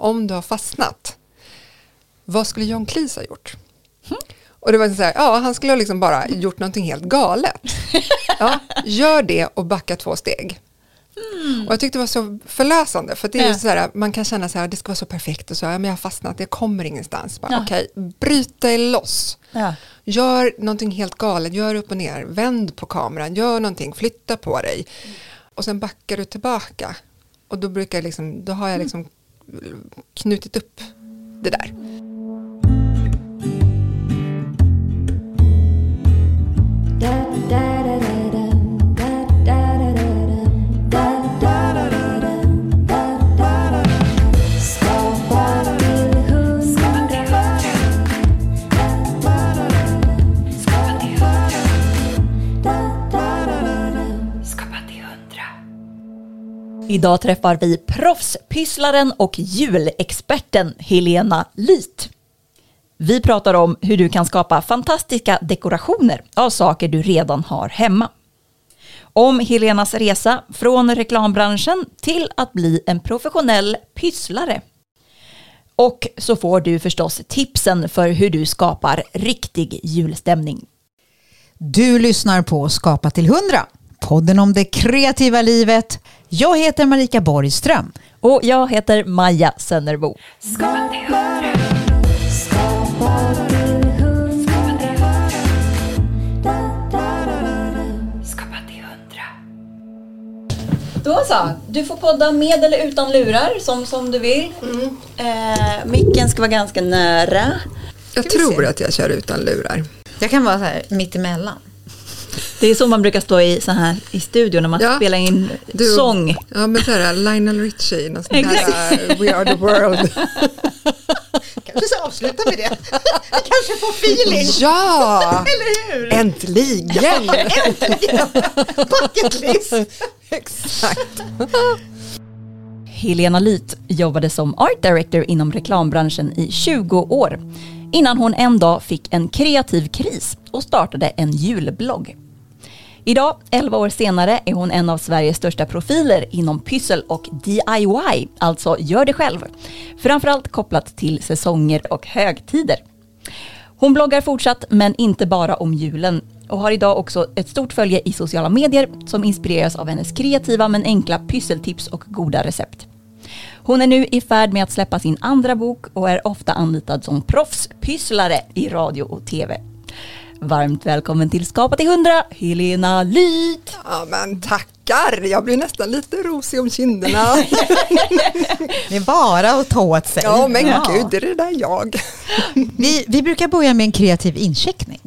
om du har fastnat, vad skulle John Cleese ha gjort? Och det var så här, ja han skulle ha liksom bara gjort någonting helt galet. Ja, gör det och backa två steg. Och jag tyckte det var så förlösande, för det är Ja. så här, man kan känna så här, det ska vara så perfekt och så, ja, men jag har fastnat, jag kommer ingenstans. Bara, Ja. Okej, bryt dig loss. Ja. Gör någonting helt galet, gör upp och ner, vänd på kameran, gör någonting, flytta på dig. Och sen backar du tillbaka. Och då, brukar jag liksom, då har jag liksom knutit upp det där. Idag träffar vi proffspysslaren och julexperten Helena Lyth. Vi pratar om hur du kan skapa fantastiska dekorationer av saker du redan har hemma. Om Helenas resa från reklambranschen till att bli en professionell pysslare. Och så får du förstås tipsen för hur du skapar riktig julstämning. Du lyssnar på Skapa till 100, podden om det kreativa livet. Jag heter Marika Borgström. Och jag heter Maja Sönnerbo. Då så, du får podda med eller utan lurar som, som du vill. Eh, micken ska vara ganska nära. Jag tror se. att jag kör utan lurar. Jag kan vara så här mitt emellan. Det är så man brukar stå i, så här, i studion när man Ja. spelar in Du- sång. Ja, men så här, Lionel Richie, någon sån Exakt. här, uh, We are the world. Kanske ska avsluta med det. Jag kanske får feeling. ja, Eller hur? äntligen! Bucket list. Exakt. Helena Lyth jobbade som art director inom reklambranschen i 20 år innan hon en dag fick en kreativ kris och startade en julblogg. Idag, 11 år senare, är hon en av Sveriges största profiler inom pyssel och DIY, alltså gör det själv. Framförallt kopplat till säsonger och högtider. Hon bloggar fortsatt, men inte bara om julen och har idag också ett stort följe i sociala medier som inspireras av hennes kreativa men enkla pysseltips och goda recept. Hon är nu i färd med att släppa sin andra bok och är ofta anlitad som proffspysslare i radio och tv. Varmt välkommen till Skapa till 100, Helena Lyth! Ja, men tackar. Jag blir nästan lite rosig om kinderna. Det är bara att ta åt sig. Ja, men Ja. gud, det är det där jag. Vi, vi brukar börja med en kreativ incheckning.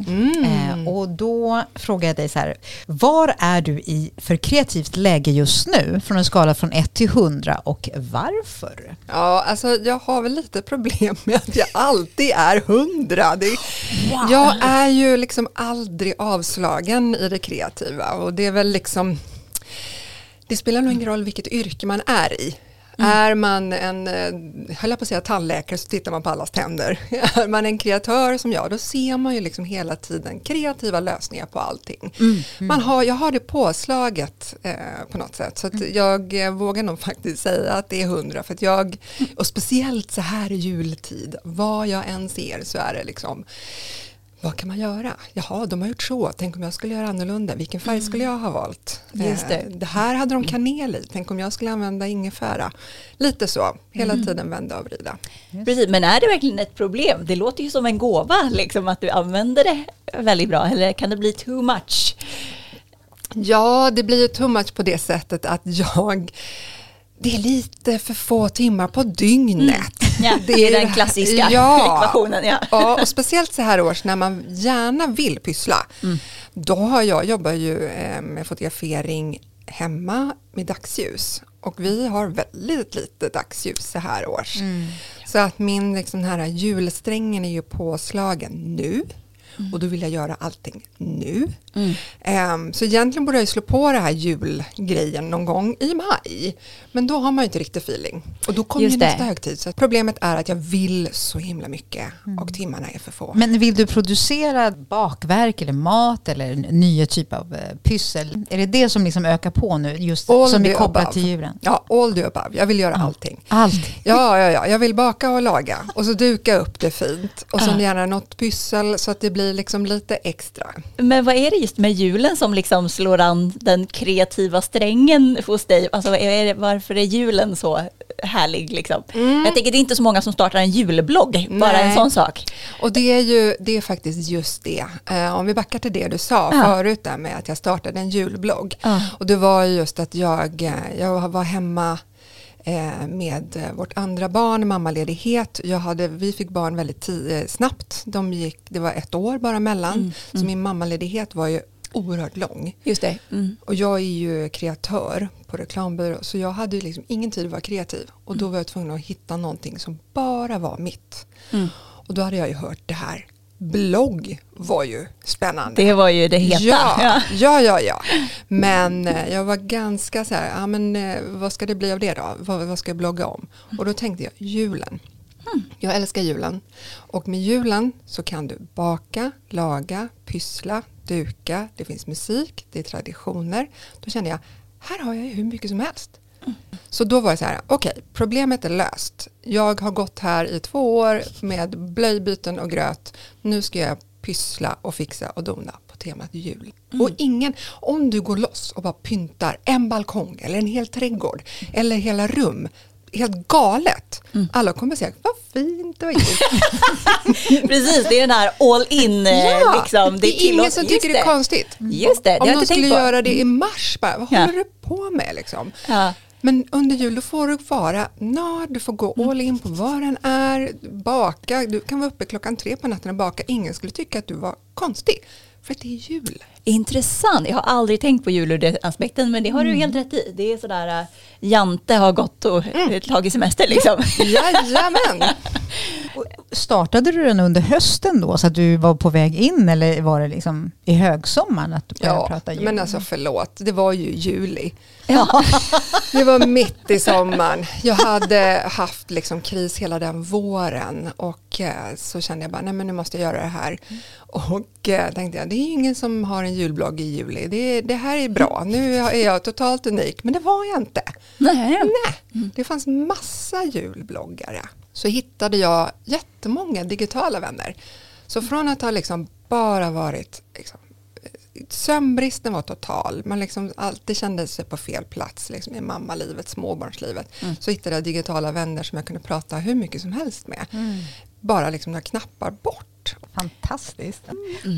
Eh, och då frågar jag dig så här, var är du i för kreativt läge just nu? Från en skala från 1 till 100 och varför? Ja, alltså jag har väl lite problem med att jag alltid är hundra. Det, Jag är ju liksom aldrig avslagen i det kreativa och det är väl liksom det spelar nog ingen roll vilket yrke man är i. Är man en, eh, höll jag på att säga tandläkare så tittar man på allas tänder. Är man en kreatör som jag då ser man ju liksom hela tiden kreativa lösningar på allting. Man har, jag har det påslaget eh, på något sätt så att jag eh, vågar nog faktiskt säga att det är hundra för jag, och speciellt så här i jultid, vad jag än ser så är det liksom vad kan man göra? Jaha, de har gjort så. Tänk om jag skulle göra annorlunda. Vilken färg skulle jag ha valt? Just det. Eh, det här hade de kanel i. Tänk om jag skulle använda ingefära. Lite så. Hela tiden vända och vrida. Precis, men är det verkligen ett problem? Det låter ju som en gåva, liksom, att du använder det väldigt bra. Eller kan det bli too much? Ja, det blir ju too much på det sättet att jag det är lite för få timmar på dygnet. Ja, det är den klassiska ekvationen, ja. ja, och speciellt så här års när man gärna vill pyssla. Då har jag jobbar ju eh, med fotografering hemma med dagsljus. Och vi har väldigt lite dagsljus så här års. Så att min liksom, här julsträngen är ju påslagen nu. Och då vill jag göra allting nu. Mm. Ehm, så egentligen borde jag slå på det här julgrejen någon gång i maj. Men då har man ju inte riktigt feeling. Och då kommer ju det. nästa högtid. Så problemet är att jag vill så himla mycket och timmarna är för få. Men vill du producera bakverk eller mat eller nya typer av eh, pyssel? Är det det som liksom ökar på nu, just All som är kopplat above. till djuren? Ja, all the above. Jag vill göra allting. Allt. Ja, ja, ja, jag vill baka och laga och så duka upp det fint och Ja. gärna något pyssel så att det blir liksom lite extra. Men vad är det just med julen som liksom slår an den kreativa strängen hos dig? Alltså är det, varför är julen så härlig liksom? Jag tänker det är inte så många som startar en julblogg, bara en Nej. sån sak. Och det är ju det är faktiskt just det. Eh, om vi backar till det du sa Ja. förut där med att jag startade en julblogg. Ja. Och det var ju just att jag, eh, jag var hemma med eh, vårt andra barn, mammaledighet. Jag hade, vi fick barn väldigt eh, snabbt. De gick, det var ett år bara mellan. Så min mammaledighet var ju oerhört lång. Just det. Mm. Och jag är ju kreatör på reklambyrå så jag hade ju liksom ingen tid att vara kreativ. Och då var jag tvungen att hitta någonting som bara var mitt. Mm. Och då hade jag ju hört det här. Blogg var ju spännande. Det var ju det heta. Ja, ja, ja, ja. Men eh, jag var ganska så här, ja men eh, vad ska det bli av det då? Vad, vad ska jag blogga om? Och då tänkte jag julen. Jag älskar julen. Och med julen så kan du baka, laga, pyssla, duka, det finns musik, det är traditioner. Då kände jag, här har jag hur mycket som helst. Så då var det så här, okej, problemet är löst. Jag har gått här i två år med blöjbyten och gröt. Nu ska jag pyssla och fixa och dona på temat jul. Och ingen, om du går loss och bara pyntar en balkong eller en hel trädgård eller hela rum, helt galet. Alla kommer säga, vad fint det var. Precis, det är den här all in Ja, liksom. det är ingen tillåts- som just tycker det är konstigt. Just det, det Om de skulle på. göra det i mars, bara, vad Ja. håller du på med liksom? Ja. Men under jul då får du vara när du får gå all in på vad den är, baka, du kan vara uppe klockan tre på natten och baka, ingen skulle tycka att du var konstig. För att det är jul. Intressant, jag har aldrig tänkt på jul ur den aspekten men det har du helt rätt i. Det är sådär, äh, Jante har gått och mm. tagit semester liksom. Jajamän! Startade du den under hösten då så att du var på väg in eller var det liksom i högsommaren att du började Ja, prata jul? men alltså förlåt, det var ju juli. Ja. Det var mitt i sommaren. Jag hade haft liksom kris hela den våren och eh, så kände jag bara, nej men nu måste jag göra det här. Och eh, tänkte jag, det är ingen som har en julblogg i juli. Det, det här är bra, nu är jag totalt unik. Men det var jag inte. Nej. Nej, det fanns massa julbloggare. Så hittade jag jättemånga digitala vänner. Så från att ha liksom bara varit liksom, sömnbristen var total. Man liksom alltid kände sig på fel plats liksom, i mammalivet, småbarnslivet. Så hittade jag digitala vänner som jag kunde prata hur mycket som helst med. Bara liksom några knappar bort. Fantastiskt.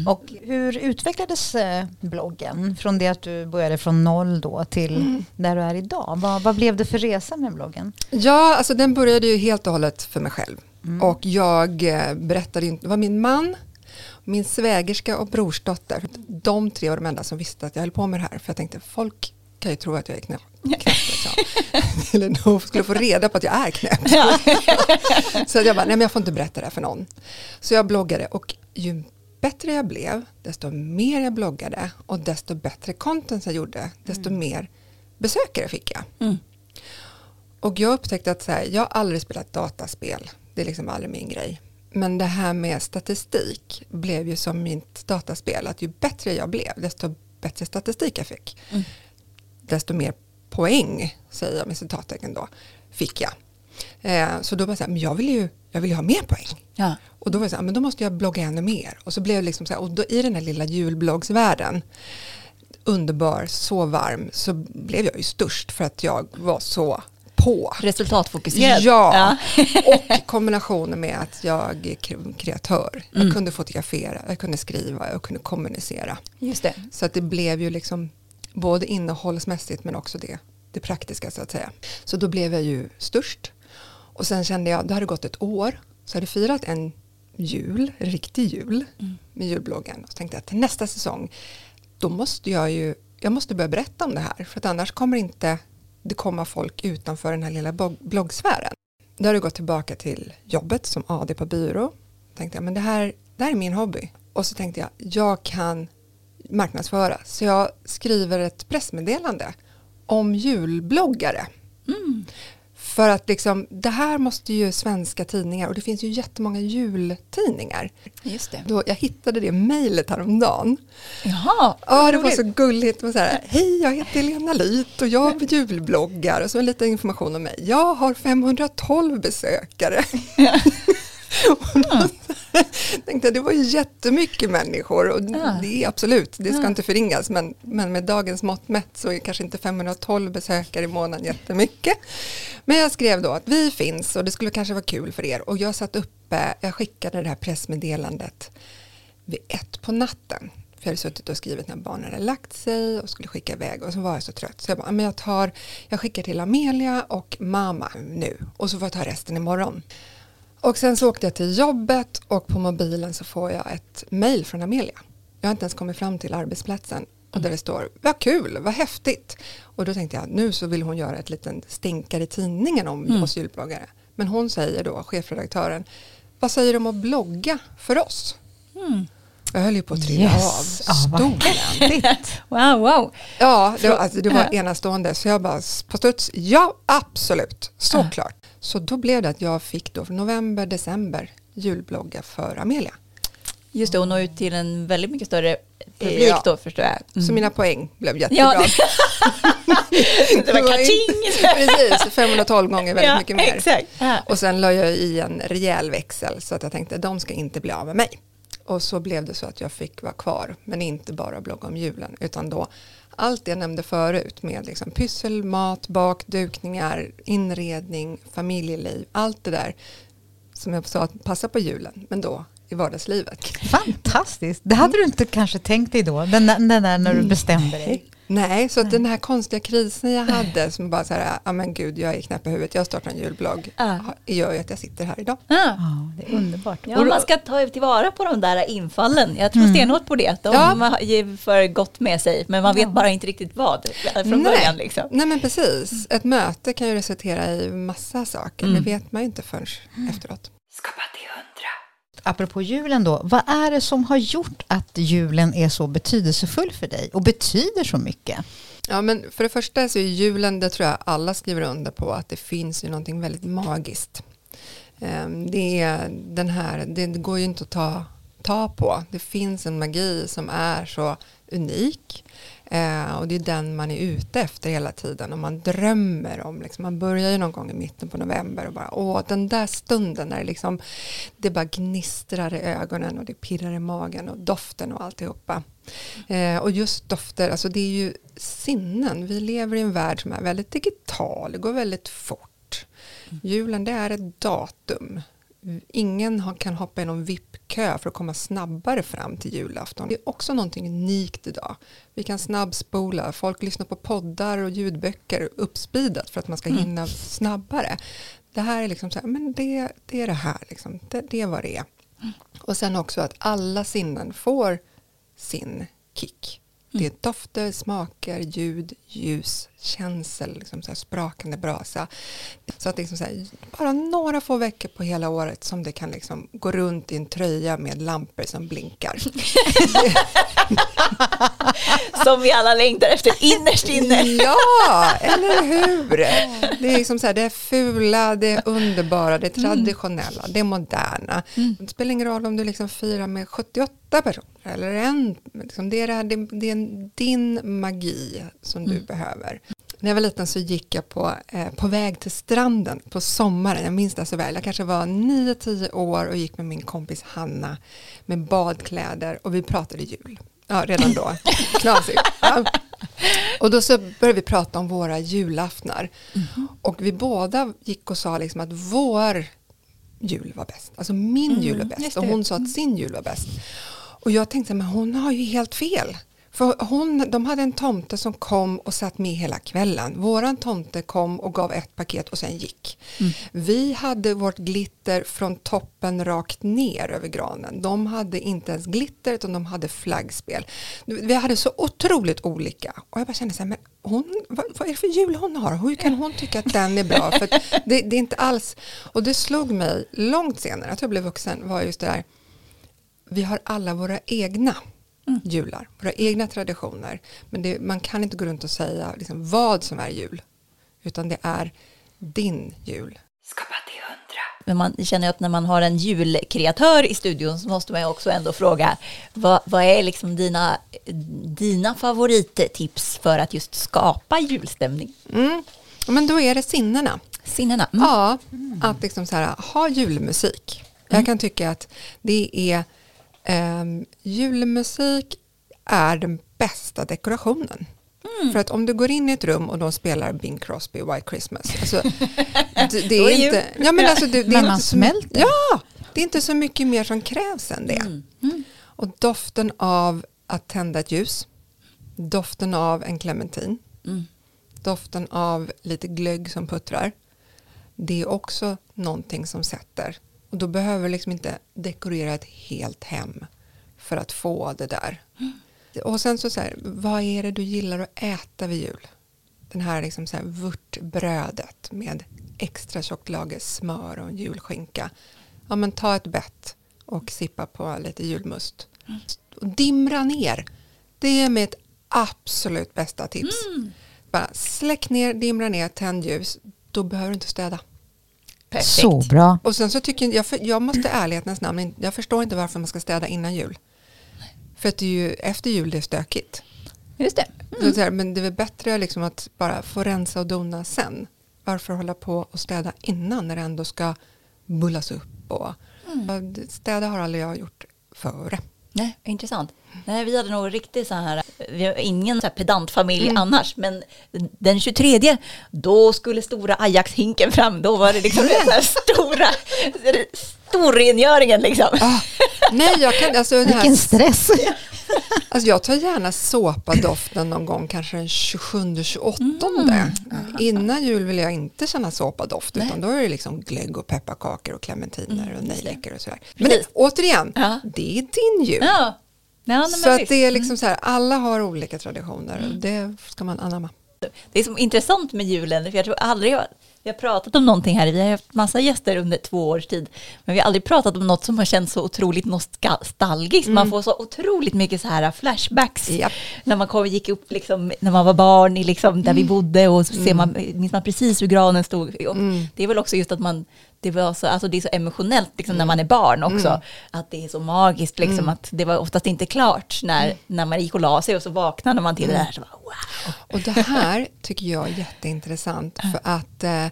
Och hur utvecklades eh, bloggen från det att du började från noll då till där du är idag? Vad, vad blev det för resa med bloggen? Ja, alltså den började ju helt och hållet för mig själv. Och jag eh, berättade inte, det var min man, min svägerska och brorsdotter. De tre var de enda som visste att jag höll på med det här. För jag tänkte, folk kan ju tro att jag är knäpp. liksom. Eller de skulle få reda på att jag är knäpp. Så att jag bara, nej men jag får inte berätta det här för någon. Så jag bloggade och ju bättre jag blev, desto mer jag bloggade och desto bättre content jag gjorde, desto mer besökare fick jag. Mm. Och jag upptäckte att så här, jag har aldrig spelat dataspel. Det är liksom aldrig min grej. Men det här med statistik blev ju som mitt dataspel. Att ju bättre jag blev, desto bättre statistik jag fick. Mm. Desto mer poäng, säger jag med citattecken då, fick jag. Eh, så då var jag så här, men jag vill ju, jag vill ju ha mer poäng. Ja. Och då var jag så här, men då måste jag blogga ännu mer. Och så blev det liksom så här, och då, i den här lilla julbloggsvärlden, underbar, så varm, så blev jag ju störst för att jag var så på. Resultatfokuserad. Ja, och kombinationen med att jag är kre- kreatör. Jag kunde fotografera, jag kunde skriva, jag kunde kommunicera. Just det. Så att det blev ju liksom både innehållsmässigt men också det, det praktiska så att säga. Så då blev jag ju störst. Och sen kände jag, det hade gått ett år, så hade jag firat en jul, en riktig jul med julbloggen. Och så tänkte jag att till nästa säsong, då måste jag ju, jag måste börja berätta om det här. För att annars kommer inte det komma folk utanför den här lilla blogg- bloggsfären. Då har jag gått tillbaka till jobbet som AD på byrå. Tänkte jag, men det här, det här är min hobby. Och så tänkte jag, jag kan marknadsföra. Så jag skriver ett pressmeddelande om julbloggare. Mm. För att liksom, det här måste ju svenska tidningar, och det finns ju jättemånga jultidningar. Just det. Då jag hittade det mejlet häromdagen. Jaha, Ja, det var så gulligt. Var så här, Hej, jag heter Helena Lyth och jag julbloggar. Och så en liten information om mig. Jag har 512 besökare. Och då tänkte det var ju jättemycket människor och Ja. det är absolut, det ska Ja. inte förringas men, men med dagens mått mätt så är kanske inte 512 besökare i månaden jättemycket. Men jag skrev då att vi finns och det skulle kanske vara kul för er och jag satt uppe, jag skickade det här pressmeddelandet vid ett på natten. För jag hade suttit och skrivit när barnen hade lagt sig och skulle skicka iväg och så var jag så trött. Så jag bara, men jag, tar, jag skickar till Amelia och mamma nu och så får jag ta resten imorgon. Och sen så åkte jag till jobbet och på mobilen så får jag ett mail från Amelia. Jag har inte ens kommit fram till arbetsplatsen och där det står vad kul, vad häftigt. Och då tänkte jag nu så vill hon göra ett liten stinkare i tidningen om Mm. oss julbloggare. Men hon säger då, chefredaktören, vad säger om att blogga för oss? Mm. Jag höll ju på att trilla Yes. av vad stolen. Wow, wow. Ja, det var, alltså, det var enastående. Så jag bara på studs, ja absolut, såklart. Så då blev det att jag fick då november, december julblogga för Amelia. Just det, och nå ut till en väldigt mycket större publik Ja. då förstår jag. Mm. Så mina poäng blev jättebra. Ja, det var kaching! Precis, 512 gånger väldigt Ja, mycket mer. Exakt. Och sen la jag i en rejäl växel så att jag tänkte de ska inte bli av med mig. Och så blev det så att jag fick vara kvar, men inte bara blogga om julen, utan då allt det jag nämnde förut med liksom pyssel, mat, bak, dukningar, inredning, familjeliv, allt det där som jag sa att passa på julen, men då i vardagslivet. Fantastiskt. Det hade du inte kanske tänkt dig då, den, den där när du bestämde dig. Nej, så att den här konstiga krisen jag hade som bara så här, ja men gud jag är knäpp i huvudet, jag startar en julblogg, Ja. gör ju att jag sitter här idag. Ja. Det är underbart. Ja, man ska ta tillvara på de där infallen. Jag tror Mm. stenhårt på det. De Ja. ju för gott med sig, men man vet bara inte riktigt vad från början. Liksom. Nej men precis, ett möte kan ju resultera i massa saker, Mm. det vet man ju inte förrän efteråt. Skapa till hundra. Apropå julen då, vad är det som har gjort att julen är så betydelsefull för dig och betyder så mycket? Ja men för det första så är julen, det tror jag alla skriver under på, att det finns ju någonting väldigt magiskt. Ehm, det, är den här, det går ju inte att ta, ta på. Det finns en magi som är så unik. Eh, och det är den man är ute efter hela tiden och man drömmer om. Liksom, man börjar ju någon gång i mitten på november och bara åh den där stunden när det, liksom, det bara gnistrar i ögonen och det pirrar i magen och doften och alltihopa. Eh, och just dofter, alltså det är ju sinnen. Vi lever i en värld som är väldigt digital, det går väldigt fort. Julen det är ett datum. Ingen kan hoppa i någon VIP-kö för att komma snabbare fram till julafton. Det är också någonting unikt idag. Vi kan snabbspola, folk lyssnar på poddar och ljudböcker uppspeedat för att man ska hinna snabbare. Det här är liksom så här, men det, det är det här, liksom. det, det är vad det är. Och sen också att alla sinnen får sin kick. Det är dofter, smaker, ljud, ljus, känsel, liksom så sprakande brasa. Så att liksom så här, bara några få veckor på hela året som det kan liksom gå runt i en tröja med lampor som blinkar. Som vi alla längtar efter innerst inne. Ja, eller hur? Det är, liksom så här, det är fula, det är underbara, det är traditionella, det är moderna. Det spelar ingen roll om du liksom firar med 78 personer eller en. Liksom det, är det, här, det, det är din magi som du behöver. När jag var liten så gick jag på, eh, på väg till stranden på sommaren. Jag minns det så väl. Jag kanske var 9-10 år och gick med min kompis Hanna med badkläder och vi pratade jul. Ja, redan då. Knasigt. Ja. Och då så började vi prata om våra julaftnar. Och vi båda gick och sa liksom att vår jul var bäst. Alltså min jul var bäst. Och hon sa att sin jul var bäst. Och jag tänkte, men hon har ju helt fel. För hon, de hade en tomte som kom och satt med hela kvällen. Våran tomte kom och gav ett paket och sen gick. Vi hade vårt glitter från toppen rakt ner över granen. De hade inte ens glitter utan de hade flaggspel. Vi hade så otroligt olika. Och jag bara kände så här, men hon, vad, vad är det för jul hon har? Hur kan hon tycka att den är bra? För det, det är inte alls... Och det slog mig långt senare, att jag blev vuxen, var just det där vi har alla våra egna jular, våra egna traditioner. Men det, man kan inte gå runt och säga liksom, vad som är jul, utan det är din jul. Skapa till hundra. Men man känner att när man har en julkreatör i studion så måste man ju också ändå fråga vad, vad är liksom dina, dina favorittips för att just skapa julstämning? Mm. Men då är det sinnena. Sinnena? Mm. Ja, att liksom så här, ha julmusik. Jag Mm. kan tycka att det är ehm, julmusik är den bästa dekorationen. Mm. För att om du går in i ett rum och de spelar Bing Crosby White Christmas. Alltså, det, är inte, ja, men alltså, det, det Men är man inte så, smälter. Ja, det är inte så mycket mer som krävs än det. Mm. Och doften av att tända ett ljus. Doften av en clementin. Mm. Doften av lite glögg som puttrar. Det är också någonting som sätter. Och då behöver vi liksom inte dekorera ett helt hem för att få det där. Och sen så, så här, vad är det du gillar att äta vid jul? Den här, liksom så här vörtbrödet med extra tjockt lager smör och en julskinka. Ja men ta ett bett och sippa på lite julmust. Och dimra ner. Det är mitt absolut bästa tips. Bara släck ner, dimra ner, tänd ljus. Då behöver du inte städa. Perfekt. Så bra. Och sen så tycker jag, jag, jag måste ärlighetens namn, jag förstår inte varför man ska städa innan jul. För att det är ju efter jul det är stökigt. Just det. Att så här, men det är väl bättre liksom att bara få rensa och dona sen. Varför hålla på och städa innan när det ändå ska bullas upp? Och, Mm. Städa har aldrig jag gjort före. Nej, intressant. Nej, vi hade nog riktigt så här, vi har ingen så här pedantfamilj Mm. annars, men den 23, då skulle stora Ajax-hinken fram, då var det liksom den här stora, storrengöringen liksom. Ah, nej, jag kan, alltså, den Vilken här, stress. alltså jag tar gärna såpadoften någon gång, kanske den 27-28. Innan jul vill jag inte känna såpadoft, Nej. utan då är det liksom glögg och pepparkakor och clementiner och nejlikor och sådär. Men det, återigen, Ja. det är din jul. Ja. Ja, nej, Så att det är liksom så här, alla har olika traditioner och det ska man anamma. Det är som intressant med julen, för jag tror aldrig jag, vi har pratat om någonting här, vi har haft massa gäster under två års tid, men vi har aldrig pratat om något som har känts så otroligt nostalgiskt. Man får så otroligt mycket så här flashbacks Japp. när man kom, gick upp liksom, när man var barn liksom, där vi bodde och så ser man, minns man precis hur granen stod. Det är väl också just att man, det, var så, alltså det är så emotionellt liksom, när man är barn också, att det är så magiskt, liksom, att det var oftast inte klart när, när man gick och la sig och så vaknade man till det där. Så bara, wow. Och det här tycker jag är jätteintressant för att eh,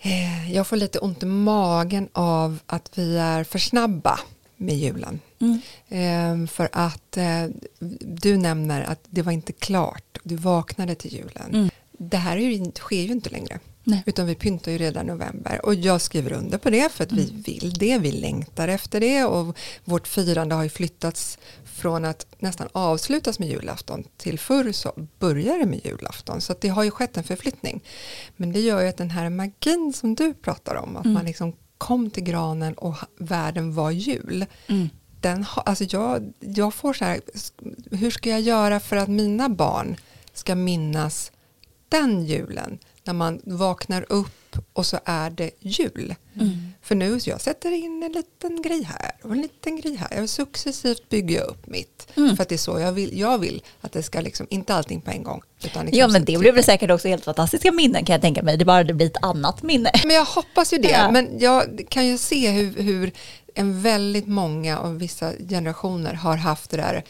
eh, jag får lite ont i magen av att vi är för snabba med julen. Eh, för att eh, du nämner att det var inte klart, du vaknade till julen. Det här är ju, sker ju inte längre. Nej. Utan vi pyntar ju redan november. Och jag skriver under på det för att vi vill det, vi längtar efter det. Och vårt firande har ju flyttats från att nästan avslutas med julafton till förr så börjar det med julafton. Så det har ju skett en förflyttning. Men det gör ju att den här magin som du pratar om, att man liksom kom till granen och världen var jul. Den ha, alltså jag, jag får så här, hur ska jag göra för att mina barn ska minnas den julen när man vaknar upp och så är det jul. För nu, så jag sätter in en liten grej här och en liten grej här. Jag successivt bygga upp mitt. För att det är så jag vill. Jag vill att det ska liksom, inte allting på en gång. Utan liksom Ja, men det blir väl säkert också helt fantastiska minnen kan jag tänka mig. Det bara det blir ett annat minne. Men jag hoppas ju det. Ja. Men jag kan ju se hur, hur en väldigt många av vissa generationer har haft det där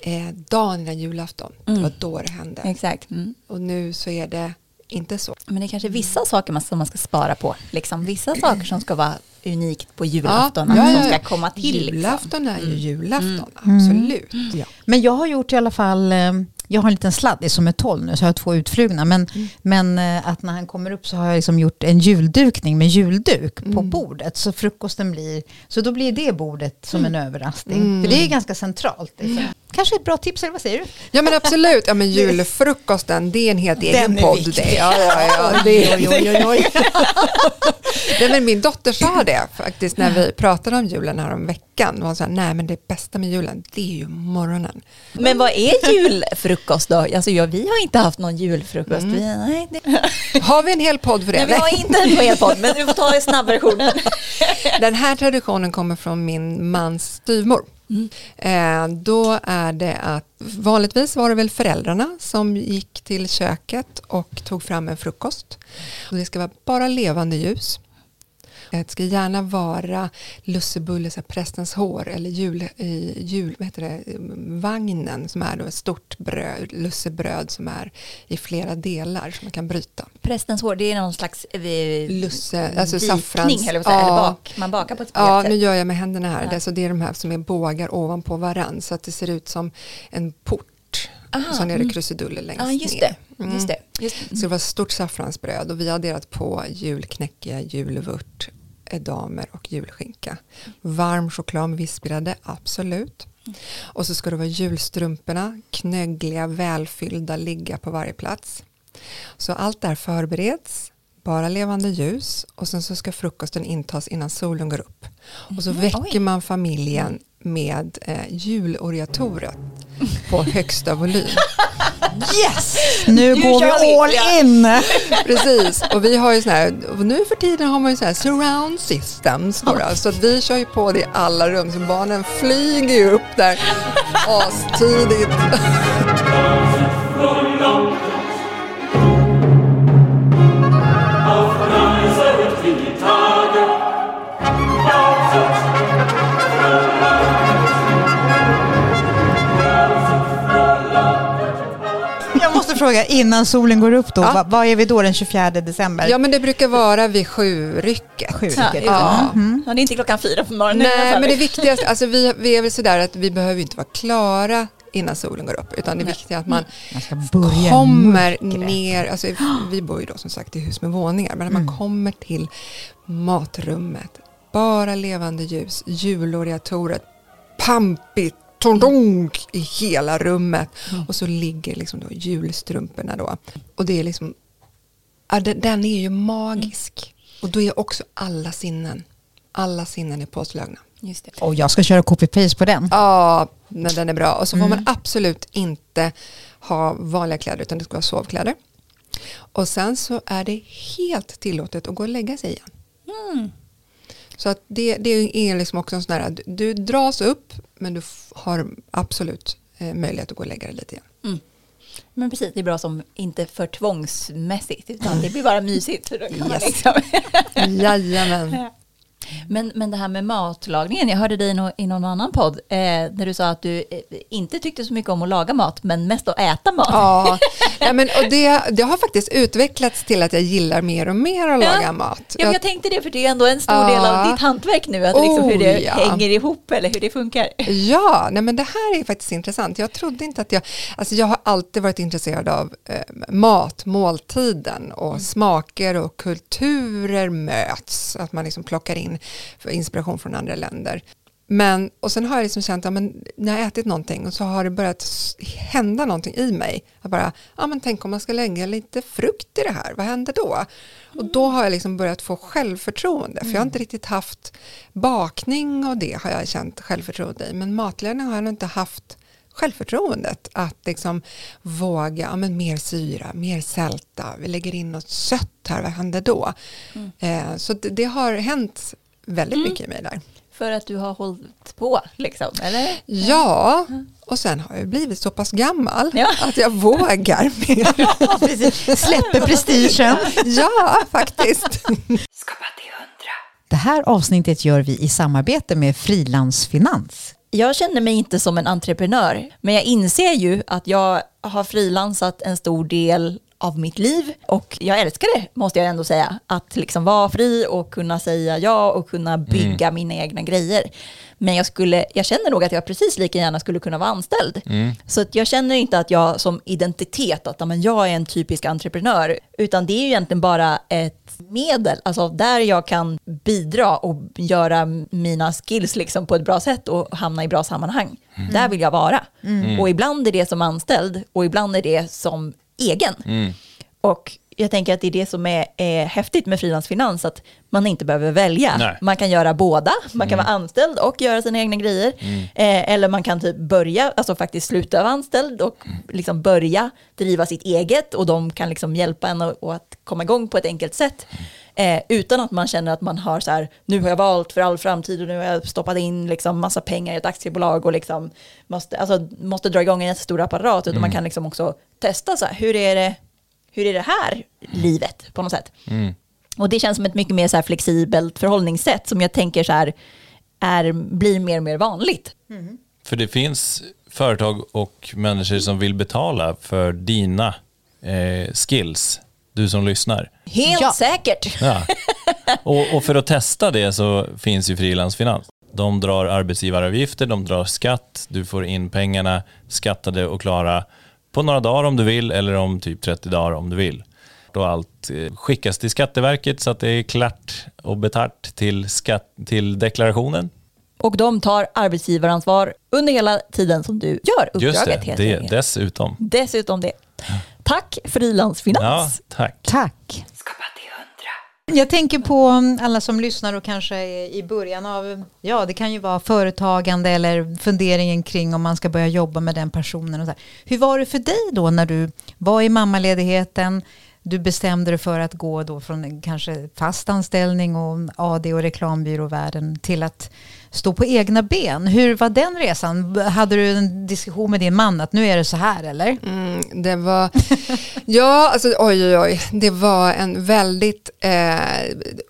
eh, dagen innan julafton. Det var då det hände. Exakt. Mm. Och nu så är det inte så. Men det är kanske vissa saker man, som man ska spara på. Liksom. Vissa saker som ska vara unikt på julafton. Ja, att ja, Som ja. ska komma till. Liksom. Julafton är ju julafton, absolut. Ja. Men jag har gjort i alla fall, eh, jag har en liten sladdis som är 12 nu så jag har två utflugna. Men, men eh, att när han kommer upp så har jag liksom gjort en juldukning med julduk på bordet. Så frukosten blir, så då blir det bordet som en överraskning. För det är ganska centralt. Liksom. kanske är ett bra tips, eller vad säger du? Ja men absolut, ja, men julfrukosten det är en helt egen Den är podd. viktig. Det. Ja, ja, ja, det. Oj, oj, oj, oj. Nej, men min dotter sa det faktiskt när vi pratade om julen här om veckan. Hon sa, nej men det bästa med julen det är ju morgonen. Men vad är julfrukost då? Alltså, ja, vi har inte haft någon julfrukost. Vi, nej, det, Har vi en hel podd för det? nej, vi har inte en hel podd, men du får ta snabbversionen. Den här traditionen kommer från min mans styvmor. Eh, då är det att vanligtvis var det väl föräldrarna som gick till köket och tog fram en frukost. Och det ska vara bara levande ljus. Det ska gärna vara lussebulle, så prästens hår eller jul, jul, vad heter det, vagnen som är då ett stort bröd, lussebröd som är i flera delar som man kan bryta. Prästens hår, det är någon slags eh, Lusse, alltså vikning, saffrans. eller, vad säger, eller Ja. bak. Man bakar på ett Ja, speciellt nu sätt. gör jag med händerna här. Ja. Det, så det är de här som är bågar ovanpå varann så att det ser ut som en port. Aha, och sen är det mm. krusiduller längst Ja, just ner. det. Mm. Just det. Just, Så det var stort saffransbröd och vi har adderat på julknäcke, julvört, edamer och julskinka. Varm choklad med vispgrädde, absolut. Och så ska det vara julstrumporna, knöggliga, välfyllda, ligga på varje plats. Så allt där förbereds, bara levande ljus och sen så ska frukosten intas innan solen går upp. Och så Mhm, väcker oj. man familjen med eh, juloriatorer på högsta volym. Yes! Nu Du går vi all Ja. in! Precis, och vi har ju sån här, och nu för tiden har man ju så här surround systems då, då, så att vi kör ju på det i alla rum så barnen flyger ju upp där astidigt. Fråga, innan solen går upp då, Ja. vad, vad är vi då den 24 december? Ja men det brukar vara vid sjurycket. Sju Ja, rycket. Ja. Mhm. ja, det är inte klockan fyra på morgonen. Nej men det viktigaste, alltså vi, vi är väl sådär att vi behöver inte vara klara innan solen går upp utan det viktiga är att man Man ska börja kommer mörkret. ner, alltså vi bor ju då som sagt i hus med våningar, men när Mm. man kommer till matrummet, bara levande ljus, juloriatorer, pampigt, tondonk i hela rummet Mm. och så ligger liksom då julstrumporna då. Och det är liksom, ja, den, är ju magisk. Och då är också alla sinnen, alla sinnen är påslagna. Just det. Och jag ska köra copy-paste på den. Ja, men den är bra. Och så får Mm. man absolut inte ha vanliga kläder utan det ska vara sovkläder. Och sen så är det helt tillåtet att gå och lägga sig igen. Mm. Så att det, det är liksom också en sån här, du, dras upp men du har absolut eh, möjlighet att gå och lägga dig lite igen. Men precis, det är bra som inte för tvångsmässigt, utan det blir bara mysigt. För då kan man Yes. liksom. Jajamän. men, men det här med matlagningen, jag hörde dig i nå- i någon annan podd, eh, när du sa att du eh, inte tyckte så mycket om att laga mat, men mest att äta mat. Ja, ja men, och det, det har faktiskt utvecklats till att jag gillar mer och mer att Ja. laga mat. Ja, men jag tänkte det, för det är ändå en stor Ja. del av ditt hantverk nu, att liksom Oh, hur det ja. hänger ihop eller hur det funkar. Ja, nej men det här är faktiskt intressant. Jag trodde inte att jag, alltså jag har alltid varit intresserad av eh, mat, måltiden och smaker och kulturer möts. Att man liksom plockar in för inspiration från andra länder. Men, och sen har jag liksom känt, ja, men när jag har ätit någonting och så har det börjat hända någonting i mig. Att bara, ja men tänk om man ska lägga lite frukt i det här, vad händer då? Och då har jag liksom börjat få självförtroende, för jag har inte riktigt haft bakning och det har jag känt självförtroende i, men matlagning har jag nog inte haft självförtroendet att liksom våga, ja men mer syra, mer sälta, vi lägger in något sött här, vad händer då? Eh, så det, det har hänt väldigt mycket i mig där. För att du har hållit på, liksom, eller? Ja, och sen har jag blivit så pass gammal Ja. att jag vågar mer. Ja. Släpper prestigen. ja, faktiskt. Skapa till hundra. Det här avsnittet gör vi i samarbete med Frilansfinans. Jag känner mig inte som en entreprenör, men jag inser ju att jag har frilansat en stor del av mitt liv. Och jag älskar det, måste jag ändå säga. Att liksom vara fri och kunna säga ja och kunna bygga mm. mina egna grejer. Men jag, skulle, jag känner nog att jag precis lika gärna skulle kunna vara anställd. Mm. Så jag känner inte att jag som identitet, att men, jag är en typisk entreprenör, utan det är ju egentligen bara ett medel, alltså där jag kan bidra och göra mina skills liksom på ett bra sätt och hamna i bra sammanhang. Mm. Där vill jag vara. Mm. Och ibland är det som anställd och ibland är det som egen. Mm. Och jag tänker att det är det som är, är häftigt med frilansfinans, att man inte behöver välja. Nej. Man kan göra båda, man kan mm. vara anställd och göra sina egna grejer. Mm. Eh, eller man kan typ börja, alltså faktiskt sluta vara anställd och mm. liksom börja driva sitt eget och de kan liksom hjälpa en och, och att komma igång på ett enkelt sätt. Eh, utan att man känner att man har så här, nu har jag valt för all framtid och nu har jag stoppat in liksom massa pengar i ett aktiebolag och liksom måste, alltså, måste dra igång en jättestor apparat, utan mm. man kan liksom också testa så här, hur är det, hur är det här livet på något sätt? Mm. Och det känns som ett mycket mer så här flexibelt förhållningssätt som jag tänker så här, är, blir mer och mer vanligt. Mm. För det finns företag och människor som vill betala för dina eh, skills du som lyssnar. Helt ja. säkert. Ja. Och, och, för att testa det så finns ju Frilansfinans. De drar arbetsgivaravgifter, de drar skatt, du får in pengarna skattade och klara på några dagar om du vill eller om typ 30 dagar om du vill. Då allt eh, skickas till Skatteverket så att det är klart och betalt till, skatt, till deklarationen. Och de tar arbetsgivaransvar under hela tiden som du gör uppdraget. Just det, det dessutom. Dessutom det. Tack Frilansfinans. Ja, tack. Tack. Jag tänker på alla som lyssnar och kanske är i början av, ja det kan ju vara företagande eller funderingen kring om man ska börja jobba med den personen. Och så här. Hur var det för dig då när du var i mammaledigheten, du bestämde dig för att gå då från kanske fast anställning och AD och reklambyråvärlden till att stå på egna ben. Hur var den resan? Hade du en diskussion med din man att nu är det så här eller? Mm, det var, ja alltså oj oj oj, det var en väldigt eh,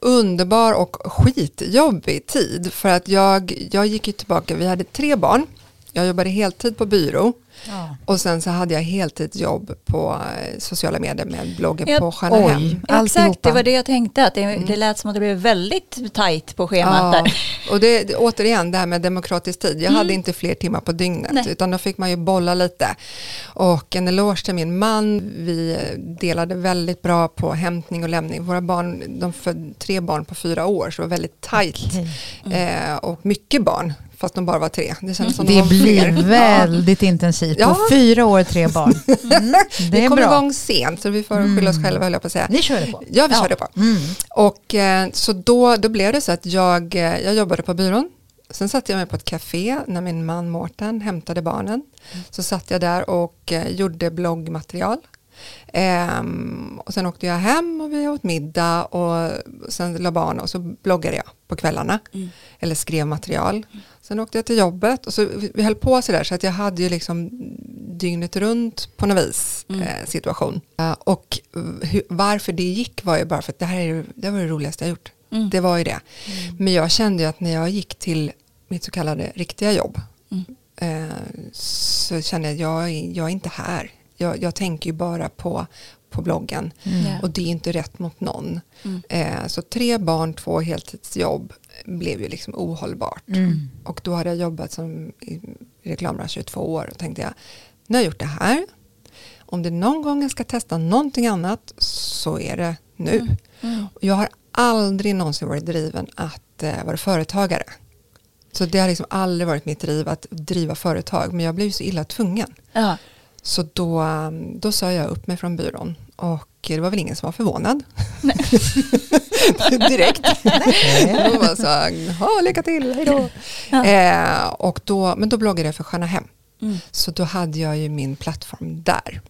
underbar och skitjobbig tid för att jag, jag gick ju tillbaka, vi hade tre barn, jag jobbade heltid på byrå Ja. Och sen så hade jag heltidsjobb på eh, sociala medier med bloggen ja, på Stjärnahem. Exakt, det var det jag tänkte. Att det, mm. det lät som att det blev väldigt tajt på schemat ja. där. Och det, återigen, det här med demokratisk tid. Jag mm. hade inte fler timmar på dygnet, Nej. utan då fick man ju bolla lite. Och en eloge till min man. Vi delade väldigt bra på hämtning och lämning. Våra barn, de födde tre barn på fyra år, så det var väldigt tajt. Mm. Eh, och mycket barn fast de bara var tre. Det, känns som det de blir fler. väldigt ja. intensivt. På fyra år, tre barn. Mm. Det vi kom bra. igång sent, så vi får mm. skylla oss själva, höll jag på att säga. Ni körde på? Ja, vi ja. körde på. Mm. Och eh, så då, då blev det så att jag, eh, jag jobbade på byrån. Sen satt jag mig på ett café när min man Mårten hämtade barnen. Mm. Så satt jag där och eh, gjorde bloggmaterial. Um, och sen åkte jag hem och vi åt middag och sen la barn och så bloggade jag på kvällarna. Mm. Eller skrev material. Mm. Sen åkte jag till jobbet och så vi höll på sådär så att jag hade ju liksom dygnet runt på något vis mm. eh, situation. Uh, och hur, varför det gick var ju bara för att det här är, det var det roligaste jag gjort. Mm. Det var ju det. Mm. Men jag kände ju att när jag gick till mitt så kallade riktiga jobb mm. eh, så kände jag att jag, jag är inte här. Jag, jag tänker ju bara på, på bloggen mm. och det är inte rätt mot någon. Mm. Eh, så tre barn, två heltidsjobb blev ju liksom ohållbart. Mm. Och då hade jag jobbat som i reklambranschen i två år och tänkte jag, nu har jag gjort det här. Om det någon gång jag ska testa någonting annat så är det nu. Mm. Mm. Jag har aldrig någonsin varit driven att eh, vara företagare. Så det har liksom aldrig varit mitt driv att driva företag. Men jag blev så illa tvungen. Ja. Så då, då sa jag upp mig från byrån och det var väl ingen som var förvånad. Direkt. då var så, lycka till, hej då. Ja. Eh, och då, men då bloggade jag för Sköna Hem. Mm. Så då hade jag ju min plattform där.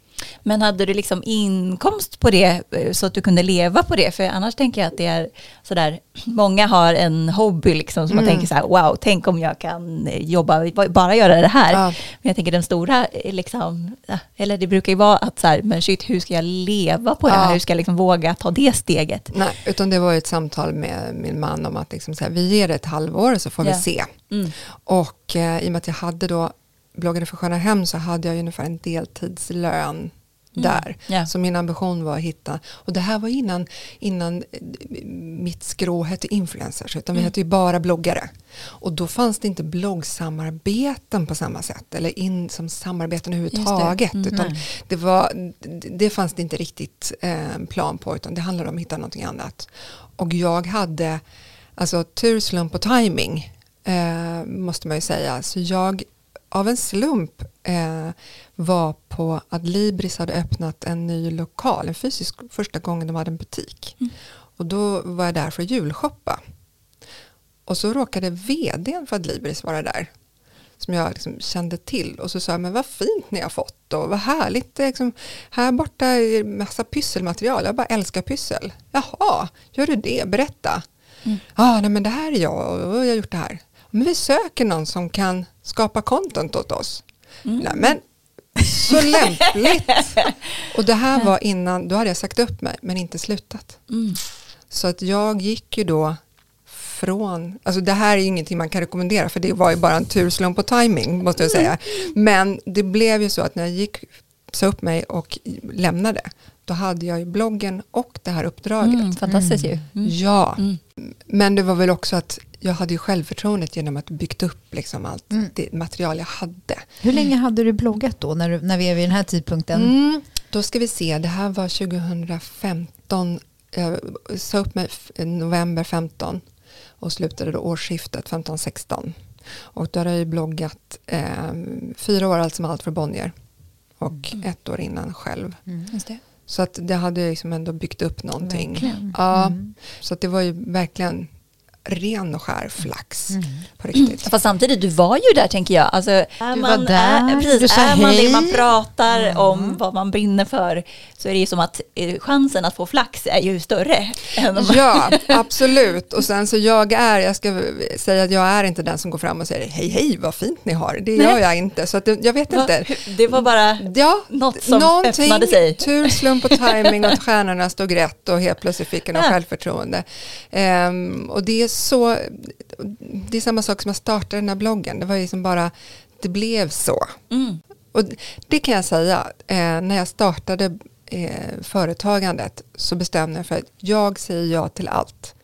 Men hade du liksom inkomst på det eh, så att du kunde leva på det? För annars tänker jag att det är sådär, många har en hobby liksom som mm. man tänker så här, wow, tänk om jag kan eh, jobba, bara göra det här. Ja. Men jag tänker den stora, eh, liksom, eller det brukar ju vara att så här, men shit, hur ska jag leva på det här? Hur ska jag liksom våga ta det steget? Nej, utan det var ett samtal med min man om att liksom så här, vi ger det ett halvår så får ja. vi se. Mm. Och eh, i och med att jag hade då bloggade för Sköna Hem så hade jag ungefär en deltidslön där. Ja. Så min ambition var att hitta, och det här var innan, innan eh, mitt skrå hette influencers, utan vi hette ju bara bloggare. Och då fanns det inte bloggsamarbeten på samma sätt, eller in som samarbeten överhuvudtaget. Mm, utan det, var, det, det fanns det inte riktigt eh, plan på, utan det handlade om att hitta någonting annat. Och jag hade, alltså tur, slump och timing, eh, måste man ju säga. Så jag av en slump eh, var på att Libris hade öppnat en ny lokal, en fysisk, första gången de hade en butik. Och då var jag där för att julshoppa. Och så råkade vdn för Adlibris vara där. Som jag liksom kände till. Och så sa jag, men vad fint ni har fått och vad härligt. Liksom, här borta är massa pysselmaterial. Jag bara älskar pyssel. Jaha, gör du det? Berätta. Ja, ah, nej men det här är jag och jag har gjort det här. Men vi söker någon som kan skapa content åt oss. Nej men, så lämpligt. Och det här var innan, då hade jag sagt upp mig men inte slutat. Mm. Så att jag gick ju då från, alltså det här är ju ingenting man kan rekommendera för det var ju bara en turslump på timing måste jag säga. Men det blev ju så att när jag gick, sa upp mig och lämnade, då hade jag ju bloggen och det här uppdraget. Mm, fantastiskt ju. Mm. Ja, Mm. men det var väl också att jag hade ju självförtroendet genom att byggt upp liksom allt Mm. det material jag hade. Hur länge hade du bloggat då, när, du, när vi är vid den här tidpunkten? Mm. Då ska vi se, det här var 2015, jag sa upp mig f- november 15 och slutade då årsskiftet 15-16. Och då har jag ju bloggat eh, fyra år allt som allt för Bonnier och ett år innan själv. Just det. Så att det hade jag liksom ändå byggt upp någonting. Verkligen. Ja, Mm. så att det var ju verkligen ren och skär flax Mm. på riktigt. Fast samtidigt, du var ju där tänker jag. Alltså, är Du var man, där, är, precis, du sa är man det hej. man pratar om, vad man brinner för, så är det ju som att eh, chansen att få flax är ju större. Än om Ja, absolut. Och sen så jag är, jag ska säga att jag är inte den som går fram och säger hej hej vad fint ni har. Det Nej. gör jag inte. Så att det, jag vet Va? inte. Det var bara Ja, något som någonting, öppnade sig. tur, slump och timing och att stjärnorna stod rätt och helt plötsligt fick jag något Ja. självförtroende. Ehm, och det är så, det är samma sak som att starta den här bloggen. Det var ju som bara, det blev så. Mm. Och det kan jag säga, eh, när jag startade eh, företagandet så bestämde jag för att jag säger ja till allt.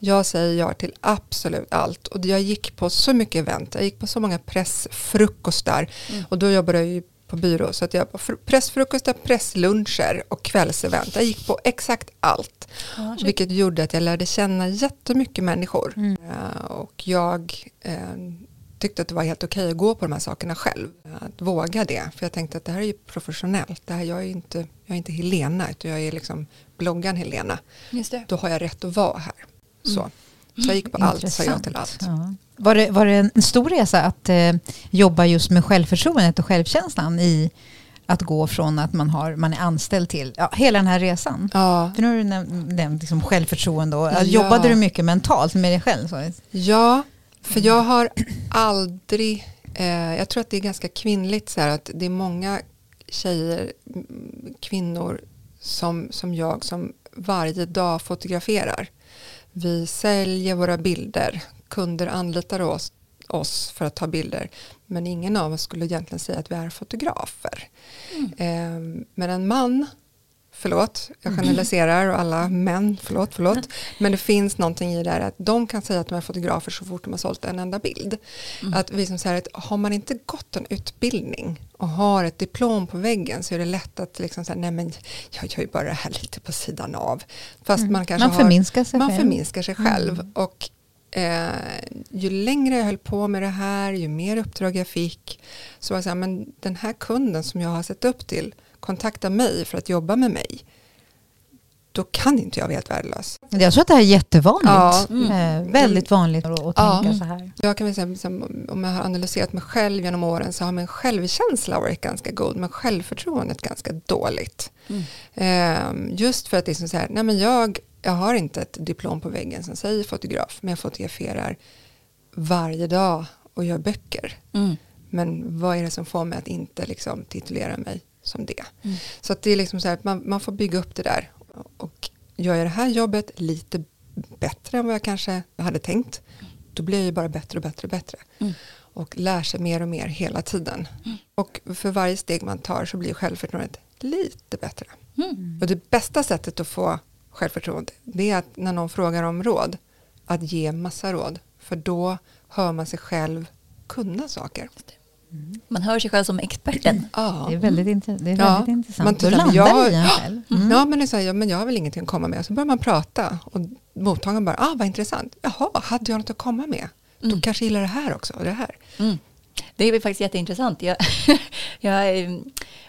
Jag säger ja till absolut allt. Och jag gick på så mycket event, jag gick på så många pressfrukostar. Och då jobbade jag ju på byrå, så att jag på fr- pressfrukostar, pressluncher och kvällsevent. Jag gick på exakt allt. Ja. Vilket gjorde att jag lärde känna jättemycket människor. Eh, och jag eh, tyckte att det var helt okej att gå på de här sakerna själv. Att våga det. För jag tänkte att det här är ju professionellt. Det här, jag, är inte, jag är inte Helena, utan jag är liksom bloggaren Helena. Då har jag rätt att vara här. Så, så jag gick på allt, sa jag till allt. Ja. Var, det, var det en stor resa att eh, jobba just med självförtroendet och självkänslan i att gå från att man, har, man är anställd till ja, hela den här resan? Ja, För nu har du nämnt, liksom självförtroende och Ja. jobbade du mycket mentalt med dig själv? Så? Ja, för jag har aldrig, eh, jag tror att det är ganska kvinnligt så här att det är många tjejer, mm, kvinnor som, som jag som varje dag fotograferar. Vi säljer våra bilder, kunder anlitar oss, oss för att ta bilder. Men ingen av oss skulle egentligen säga att vi är fotografer. Eh, men en man Förlåt, jag generaliserar och alla män, förlåt, förlåt. Men det finns någonting i det här att de kan säga att de är fotografer så fort de har sålt en enda bild. Att vi som säger att har man inte gått en utbildning och har ett diplom på väggen så är det lätt att liksom säga nej men jag gör ju bara det här lite på sidan av. Fast man kanske Man förminskar sig har, man själv. förminskar sig själv. Och eh, ju längre jag höll på med det här, ju mer uppdrag jag fick, så var jag så här, men den här kunden som jag har sett upp till kontaktar mig för att jobba med mig. Då kan inte jag vara helt värdelös. Jag tror att det här är jättevanligt. Ja. Eh, väldigt vanligt att, att Ja. tänka så här. Jag kan väl säga, om jag har analyserat mig själv genom åren så har min självkänsla varit ganska god men självförtroendet ganska dåligt. Ehm, just för att det är som så här, nej men jag, jag har inte ett diplom på väggen som säger fotograf men jag fotograferar varje dag och gör böcker. Mm. Men vad är det som får mig att inte liksom titulera mig som det? Mm. Så att det är liksom så här att man, man får bygga upp det där. Och gör jag det här jobbet lite bättre än vad jag kanske hade tänkt, då blir jag ju bara bättre och bättre och bättre. Mm. Och lär sig mer och mer hela tiden. Och för varje steg man tar så blir självförtroendet lite bättre. Mm. Och det bästa sättet att få självförtroende det är att när någon frågar om råd att ge massa råd. För då hör man sig själv kunna saker. Man hör sig själv som experten. Ja. Det är väldigt, inter- det är Ja, väldigt intressant. man Då tittar- landar jag- det i en själv. Mm. Ja, men det är så här, ja, men jag har väl ingenting att komma med. Så börjar man prata och mottagaren bara, ah, vad intressant. Jaha, hade jag något att komma med? Du kanske gillar det här också och det här. Mm. Det är faktiskt jätteintressant. Jag, jag eh,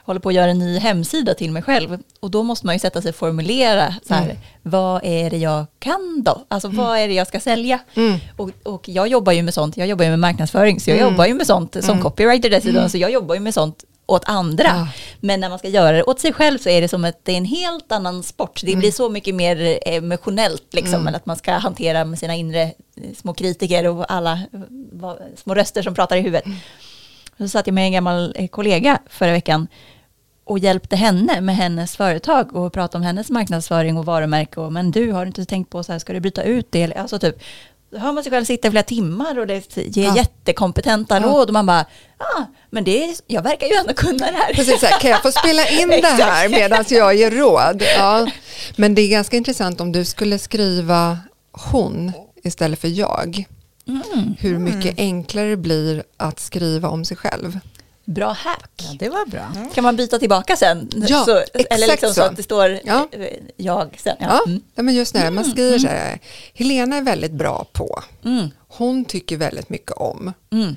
håller på att göra en ny hemsida till mig själv och då måste man ju sätta sig och formulera så här, Mm. vad är det jag kan då? Alltså vad är det jag ska sälja? Mm. Och, och jag jobbar ju med sånt, jag jobbar ju med marknadsföring, så jag Mm. jobbar ju med sånt som Mm. copywriter dessutom, så jag jobbar ju med sånt åt andra. Ja. Men när man ska göra det åt sig själv så är det som att det är en helt annan sport. Det Mm. blir så mycket mer emotionellt liksom, Mm. att man ska hantera med sina inre eh, små kritiker och alla eh, små röster som pratar i huvudet. Mm. Så satt jag med en gammal eh, kollega förra veckan och hjälpte henne med hennes företag och pratade om hennes marknadsföring och varumärke. Och, men du har inte tänkt på så här, ska du bryta ut det? Alltså typ, då hör man sig själv sitta i flera timmar och det ger Ja. jättekompetenta Ja. råd och man bara, ah, men det är, jag verkar ju ändå kunna det här. Precis, här, kan jag få spela in det här medan jag ger råd? Ja. Men det är ganska intressant om du skulle skriva hon istället för jag. Mm. Hur mycket enklare det blir att skriva om sig själv. Bra hack. Ja, det var bra. Kan man byta tillbaka sen? Ja, så, exakt eller liksom så. så. att det står Ja. eh, jag sen. Ja. Ja, Mm. ja men just när man skriver så här, Helena är väldigt bra på, Mm. hon tycker väldigt mycket om. Mm.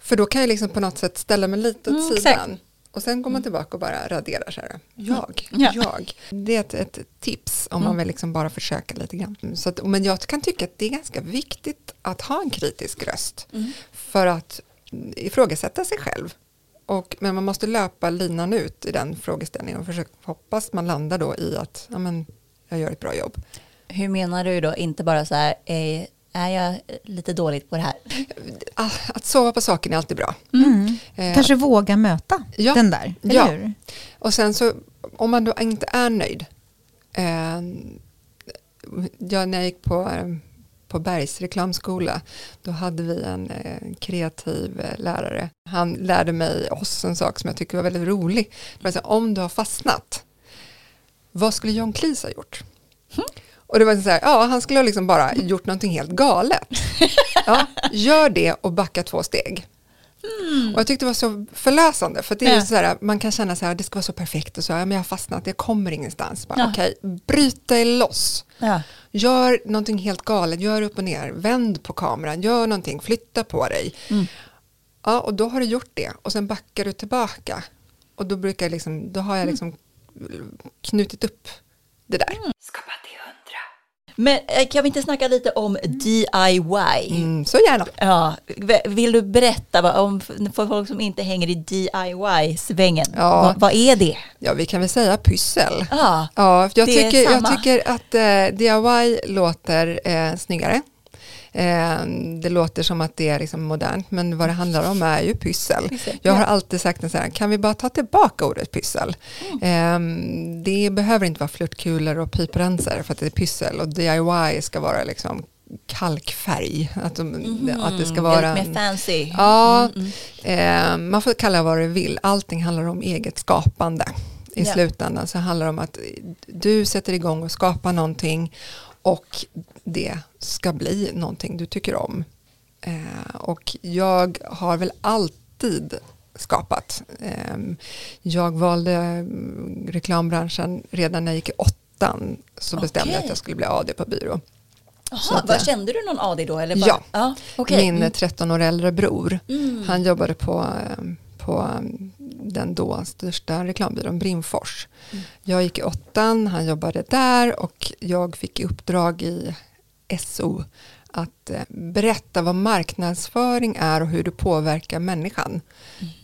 För då kan jag liksom på något sätt ställa mig lite åt Mm, sidan. exakt. Och sen går man tillbaka och bara raderar så här. Jag, Ja. jag. Det är ett, ett tips om man vill liksom bara försöka lite grann. Så att, men jag kan tycka att det är ganska viktigt att ha en kritisk röst. För att ifrågasätta sig själv. Och, men man måste löpa linan ut i den frågeställningen och försöka hoppas man landar då i att ja, men, jag gör ett bra jobb. Hur menar du då? Inte bara så här, eh, är jag lite dåligt på det här? Att sova på saken är alltid bra. Mm. Eh, Kanske våga möta Ja. den där, eller Ja. hur? Och sen så om man då inte är nöjd. Eh, jag, när jag gick på, eh, på Bergs reklamskola då hade vi en eh, kreativ eh, lärare. Han lärde mig oss en sak som jag tycker var väldigt rolig. Det var så här, om du har fastnat, vad skulle John Cleese ha gjort? Och det var så här, ja han skulle ha liksom bara gjort någonting helt galet. Ja, gör det och backa två steg. Och jag tyckte det var så förlösande för det är Ja. så här, man kan känna så här, det ska vara så perfekt och så, ja, men jag har fastnat, jag kommer ingenstans. Bara, Ja. Okej, bryt dig loss. Ja. Gör någonting helt galet, gör upp och ner, vänd på kameran, gör någonting, flytta på dig. Mm. Ja, och då har du gjort det och sen backar du tillbaka. Och då, brukar jag liksom, då har jag liksom knutit upp det där. Men eh, kan vi inte snacka lite om DIY? Mm, så gärna. Ja, vill du berätta vad, om för folk som inte hänger i DIY-svängen? Ja. Vad, vad är det? Ja, vi kan väl säga pyssel. Ja, Ja, jag, tycker, jag tycker att eh, DIY låter eh, snyggare. Eh, det låter som att det är liksom modernt, men vad det handlar om är ju pyssel. Pyssel, Jag har alltid sagt så här, kan vi bara ta tillbaka ordet pyssel? Mm. Eh, det behöver inte vara flörtkulor och piprensare för att det är pyssel och DIY ska vara liksom kalkfärg. Att, de, att det ska vara... Lite mer fancy. Ja, Mm, Eh, man får kalla vad du vill. Allting handlar om eget skapande. I Ja. slutändan så handlar det om att du sätter igång och skapar någonting och det ska bli någonting du tycker om. Eh, och jag har väl alltid skapat. Eh, jag valde mm, reklambranschen redan när jag gick i åttan så bestämde jag att jag skulle bli AD på byrå. Så Jaha, att, vad, kände du någon AD då? Eller bara, Ja. ja okej. Min Mm. 13 år äldre bror Mm. han jobbade på, eh, på eh, den då största reklambyrån Brimfors. Mm. Jag gick i åttan, han jobbade där och jag fick i uppdrag i SO att eh, berätta vad marknadsföring är och hur det påverkar människan.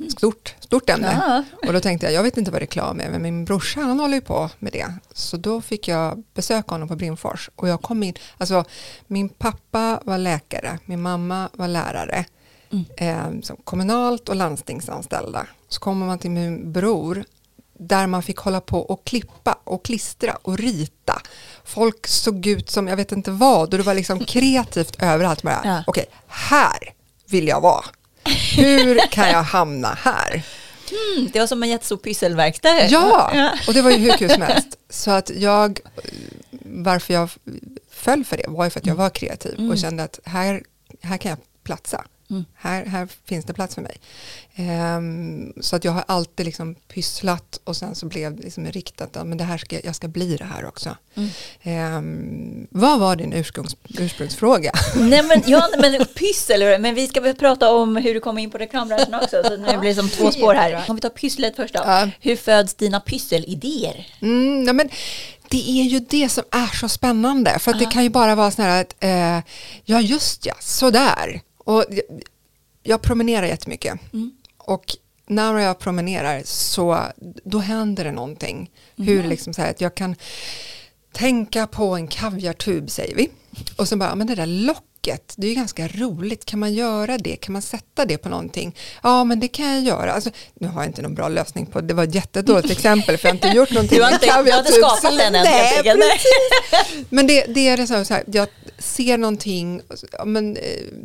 Stort, stort ämne. Mm. Ja. Och då tänkte jag, jag vet inte vad reklam är, men min brorsa han håller ju på med det. Så då fick jag besöka honom på Brimfors. Och jag kom in, alltså min pappa var läkare, min mamma var lärare. Mm. Eh, som kommunalt och landstingsanställda. Så kommer man till min bror, där man fick hålla på och klippa och klistra och rita. Folk såg ut som jag vet inte vad och det var liksom kreativt överallt. Bara, Ja. Okej, här vill jag vara. Hur kan jag hamna här? Mm, det var som en jättestor pysselverkstad. Ja, och det var ju hur kul som helst. Så att jag, varför jag föll för det var ju för att jag var kreativ och kände att här, här kan jag platsa. Här, här finns det plats för mig. Ehm, så att jag har alltid liksom pysslat och sen så blev det liksom riktat att men det här ska, jag ska bli det här också. Ehm, vad var din ursprungs, ursprungsfråga? Nej men, ja, men pyssel, men vi ska väl prata om hur du kom in på reklambranschen också. Så nu blir det som två spår här. Om vi tar pysslet först då. Ja. Hur föds dina pysselidéer? Mm, ja, men det är ju det som är så spännande. För att det kan ju bara vara så här att, eh, ja just ja, sådär. Och jag, promenerar jättemycket. Och när jag promenerar så då händer det någonting. Hur liksom så här att jag kan tänka på en kaviartub säger vi. Och så bara, men det där locket, det är ju ganska roligt. Kan man göra det? Kan man sätta det på någonting? Ja, men det kan jag göra. Alltså, nu har jag inte någon bra lösning på det. Det var ett jättedåligt exempel för jag har inte gjort någonting Du har med inte, du har inte kaviartub. skapat den än helt enkelt. Men det, det är det så här, jag ser någonting, men, eh,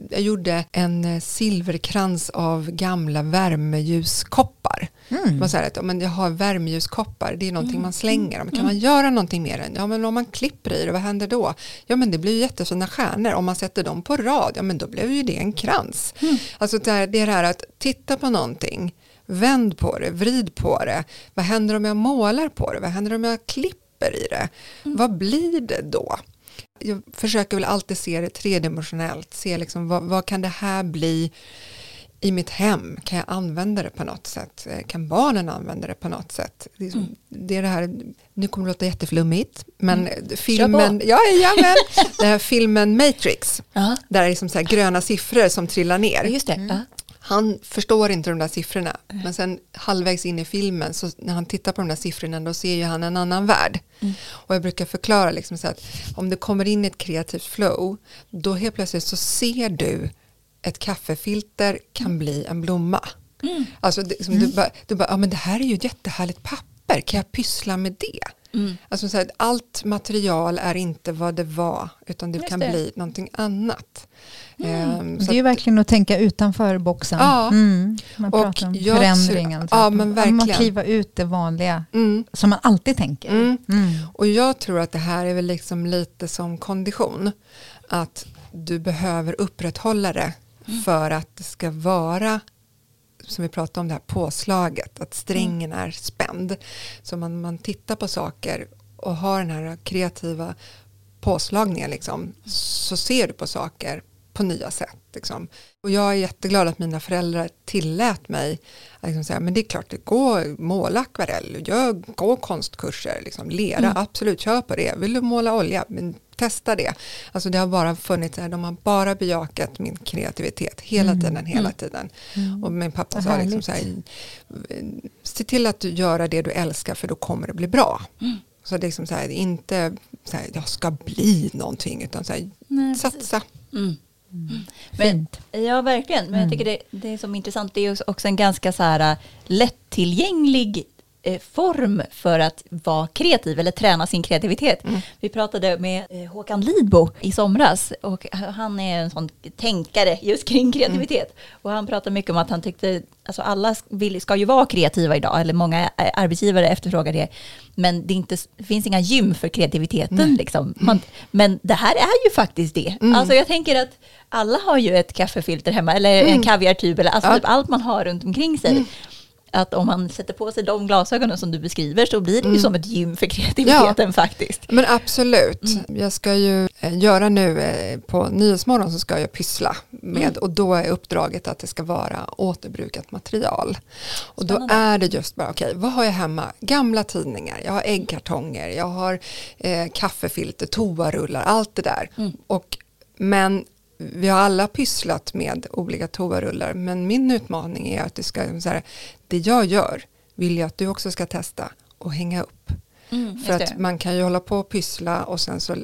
jag gjorde en eh, silverkrans av gamla värmeljuskoppar. Mm. Man säger att men jag har värmeljuskoppar, det är någonting man slänger. Men kan Mm. man göra någonting med den? Ja men om man klipper i det, vad händer då? Ja men det blir ju jättefina stjärnor. Om man sätter dem på rad, ja men då blev ju det en krans. Mm. Alltså det är det här att titta på någonting, vänd på det, vrid på det. Vad händer om jag målar på det? Vad händer om jag klipper i det? Mm. Vad blir det då? Jag försöker väl alltid se det tredimensionellt, se liksom vad, vad kan det här bli i mitt hem? Kan jag använda det på något sätt? Eh, Kan barnen använda det på något sätt? Det är, Mm. det, är det här, nu kommer det låta jätteflummigt, men Mm. filmen, ja, ja, men, den här filmen Matrix, Ja, där är liksom så här gröna siffror som trillar ner. just det. Ja. Han förstår inte de där siffrorna, men sen halvvägs in i filmen, så när han tittar på de där siffrorna, då ser ju han en annan värld. Och jag brukar förklara liksom så att om du kommer in i ett kreativt flow, då helt plötsligt så ser du ett kaffefilter kan bli en blomma. Alltså det, liksom, du bara, du bara, ja men det här är ju ett jättehärligt papper, kan jag pyssla med det? Alltså så här, allt material är inte vad det var, utan det Just kan det. bli någonting annat. Ehm, Det så är ju verkligen att tänka utanför boxen. Ja. Mm. Man Och pratar om jag förändringen. ja, att men man- verkligen. Man kliva ut det vanliga Mm. som man alltid tänker. Mm. Mm. Och jag tror att det här är väl liksom lite som kondition. Att du behöver upprätthålla det för att det ska vara som vi pratade om det här påslaget, att strängen är spänd. Så man, man tittar på saker och har den här kreativa påslagningen liksom, så ser du på saker på nya sätt. Liksom. Och jag är jätteglad att mina föräldrar tillät mig att liksom säga, men det är klart, det går måla akvarell, gör, gå konstkurser, liksom, lera, absolut, kör på det. Vill du måla olja, men testa det. Alltså det har bara funnits, här, de har bara bejakat min kreativitet hela tiden, hela tiden. Och min pappa sa liksom så här, se till att du gör det du älskar för då kommer det bli bra. Så det är liksom så här, inte så här, jag ska bli någonting, utan så här, Nej, satsa. Mm. Men, Fint. ja, verkligen. Men jag tycker det, det är som intressant. Det är också en ganska så här äh, lättillgänglig eh, form för att vara kreativ eller träna sin kreativitet. Vi pratade med eh, Håkan Lidbo i somras och han är en sån tänkare just kring kreativitet. Och han pratade mycket om att han tyckte, alltså alla vill, ska ju vara kreativa idag, eller många eh, arbetsgivare efterfrågar det. Men det, inte, det finns inga gym för kreativiteten. Liksom. Man, men det här är ju faktiskt det. Alltså jag tänker att alla har ju ett kaffefilter hemma, eller en kaviartub, eller alltså Ja. typ allt man har runt omkring sig. Att om man sätter på sig de glasögonen som du beskriver så blir det ju som ett gym för kreativiteten faktiskt. Men absolut, jag ska ju eh, göra nu eh, på Nyhetsmorgon så ska jag pyssla med och då är uppdraget att det ska vara återbrukat material. Och då Spännande. är det just bara, okej, vad har jag hemma? Gamla tidningar, jag har äggkartonger, jag har eh, kaffefilter, toarullar, allt det där. Och, men vi har alla pysslat med olika toarullar, men min utmaning är att du ska, så här, det jag gör vill jag att du också ska testa och hänga upp. Mm, För att man kan ju hålla på och pyssla och sen så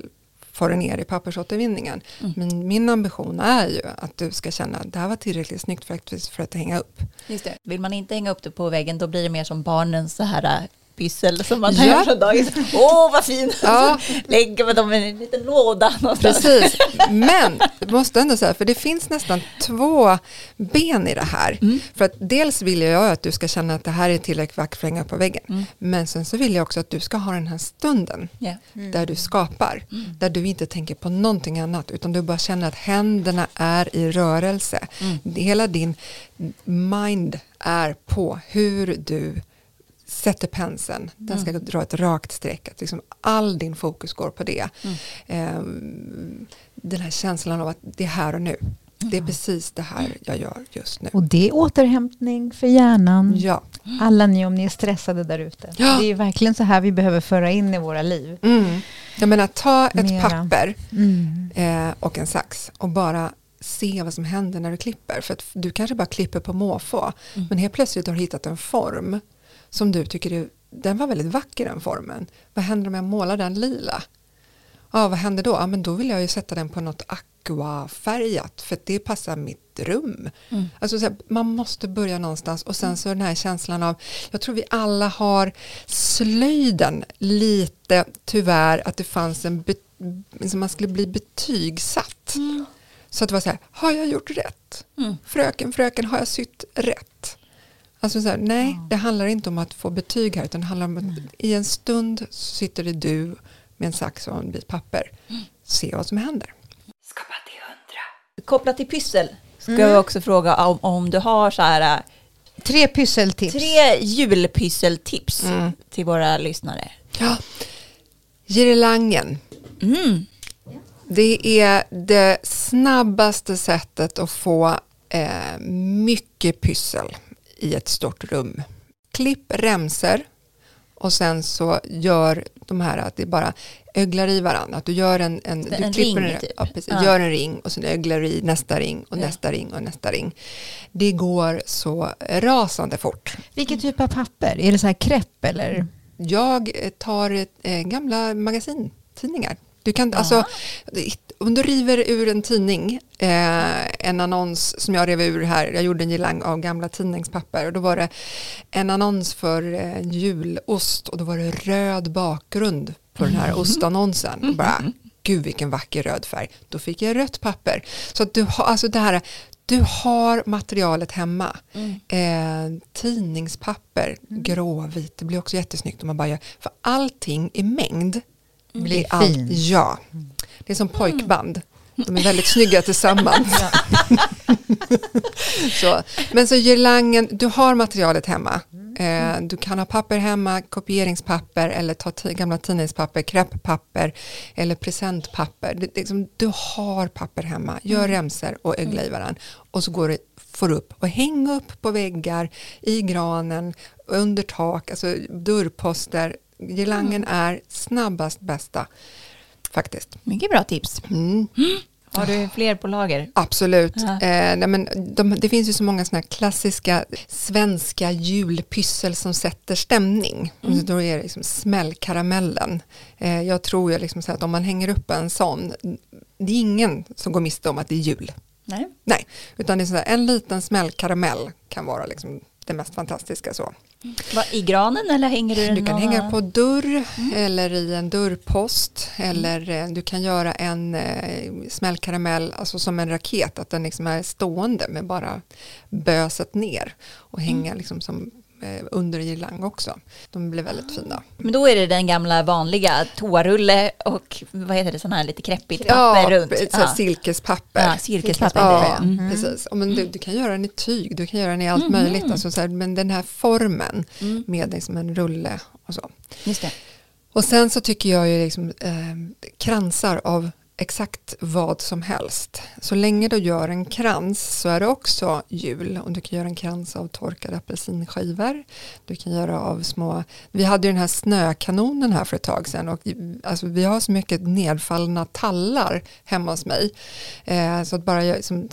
får det ner i pappersåtervinningen. Mm. Men min ambition är ju att du ska känna att det här var tillräckligt snyggt faktiskt för att hänga upp. Just det. Vill man inte hänga upp det på väggen då blir det mer som barnens så här julpyssel som man Ja. gör från dagis. Åh vad fin! Ja. Lägger man dem i en liten låda någonstans. Precis, men måste ändå säga, för det finns nästan två ben i det här. För att dels vill jag att du ska känna att det här är tillräckligt vackert för att hänga på väggen. Men sen så vill jag också att du ska ha den här stunden Ja. där du skapar. Där du inte tänker på någonting annat utan du bara känner att händerna är i rörelse. Hela din mind är på hur du sätter penseln, den ska dra ett rakt streck, att liksom all din fokus går på det. Ehm, den här känslan av att det är här och nu. Det är precis det här jag gör just nu. Och det är återhämtning för hjärnan. Ja. Alla ni om ni är stressade där ute. Ja. Det är verkligen så här vi behöver föra in i våra liv. Mm. Jag menar, ta ett Mera. papper Mm. eh, och en sax och bara se vad som händer när du klipper. För att du kanske bara klipper på måfå, men helt plötsligt har du hittat en form som du tycker är, den var väldigt vacker den formen. Vad händer om jag målar den lila? Ja, vad händer då? Ja, men då vill jag ju sätta den på något aquafärgat för det passar mitt rum. Alltså, så här, man måste börja någonstans och sen så den här känslan av, jag tror vi alla har slöjden lite tyvärr att det fanns en, be, liksom man skulle bli betygsatt. Så att det var så här, har jag gjort rätt? Fröken, fröken, har jag sytt rätt? Alltså så här, nej, det handlar inte om att få betyg här utan det handlar om att i en stund så sitter det du med en sax och en bit papper. Se vad som händer. Skapa till hundra. Kopplat till pyssel ska jag också fråga om, om du har så här äh, Tre pysseltips. tre julpysseltips Mm. till våra lyssnare. Ja. Girlangen. Mm. Det är det snabbaste sättet att få eh, mycket pyssel i ett stort rum. Klipp remser och sen så gör de här att det bara öglar i varandra. Att du gör en, en, du En klipper ring, en, typ. ja, precis, Ja. gör en ring och sen öglar i nästa ring och Ja. nästa ring och nästa ring. Det går så rasande fort. Vilken typ av papper? Är det så här krepp eller? Jag tar eh, gamla magasintidningar. Du kan, alltså, om du river ur en tidning, eh, en annons som jag rev ur här, jag gjorde en girlang av gamla tidningspapper och då var det en annons för eh, julost och då var det röd bakgrund på den här ostannonsen. Bara, Gud vilken vacker röd färg. Då fick jag rött papper. Så att du har, alltså det här, du har materialet hemma. Eh, tidningspapper, gråvit, det blir också jättesnyggt om man bara gör, för allting i mängd Blir är allt-. Ja, det är som pojkband. De är väldigt snygga tillsammans. så. Men så girlangen, du har materialet hemma. Eh, du kan ha papper hemma, kopieringspapper eller ta gamla tidningspapper, krepppapper eller presentpapper. Det, liksom, du har papper hemma, gör remser och ögla i varandra. Och så går det, får upp och häng upp på väggar, i granen, under tak, alltså dörrposter. Girlangen är snabbast bästa faktiskt. Mycket bra tips. Mm. Har du fler på lager? Absolut. Ja. Eh, nej, men de, det finns ju så många såna här klassiska svenska julpyssel som sätter stämning. Så Då är det liksom smällkaramellen. Eh, jag tror ju liksom så att om man hänger upp en sån, det är ingen som går miste om att det är jul. Nej. Nej, utan det är så en liten smällkaramell kan vara liksom det mest fantastiska så. Va, I granen eller hänger du den Du kan någon hänga på dörr eller i en dörrpost eller eh, du kan göra en eh, smällkaramell alltså som en raket att den liksom är stående med bara böset ner och hänga liksom som under girlang också. De blir väldigt fina. Men då är det den gamla vanliga toarulle och vad heter det, sån här lite kreppigt papper runt. ett sånt här silkespapper. Ja, silkespapper. Ja, Mm. precis. Och Men du, du kan göra den i tyg, du kan göra den i allt möjligt. Alltså så här, men den här formen med liksom en rulle och så. Just det. Och sen så tycker jag ju liksom, eh, kransar av exakt vad som helst. Så länge du gör en krans så är det också jul. Och du kan göra en krans av torkade apelsinskivor. Du kan göra av små, vi hade ju den här snökanonen här för ett tag sedan och alltså, vi har så mycket nedfallna tallar hemma hos mig. Eh, så att bara jag, som,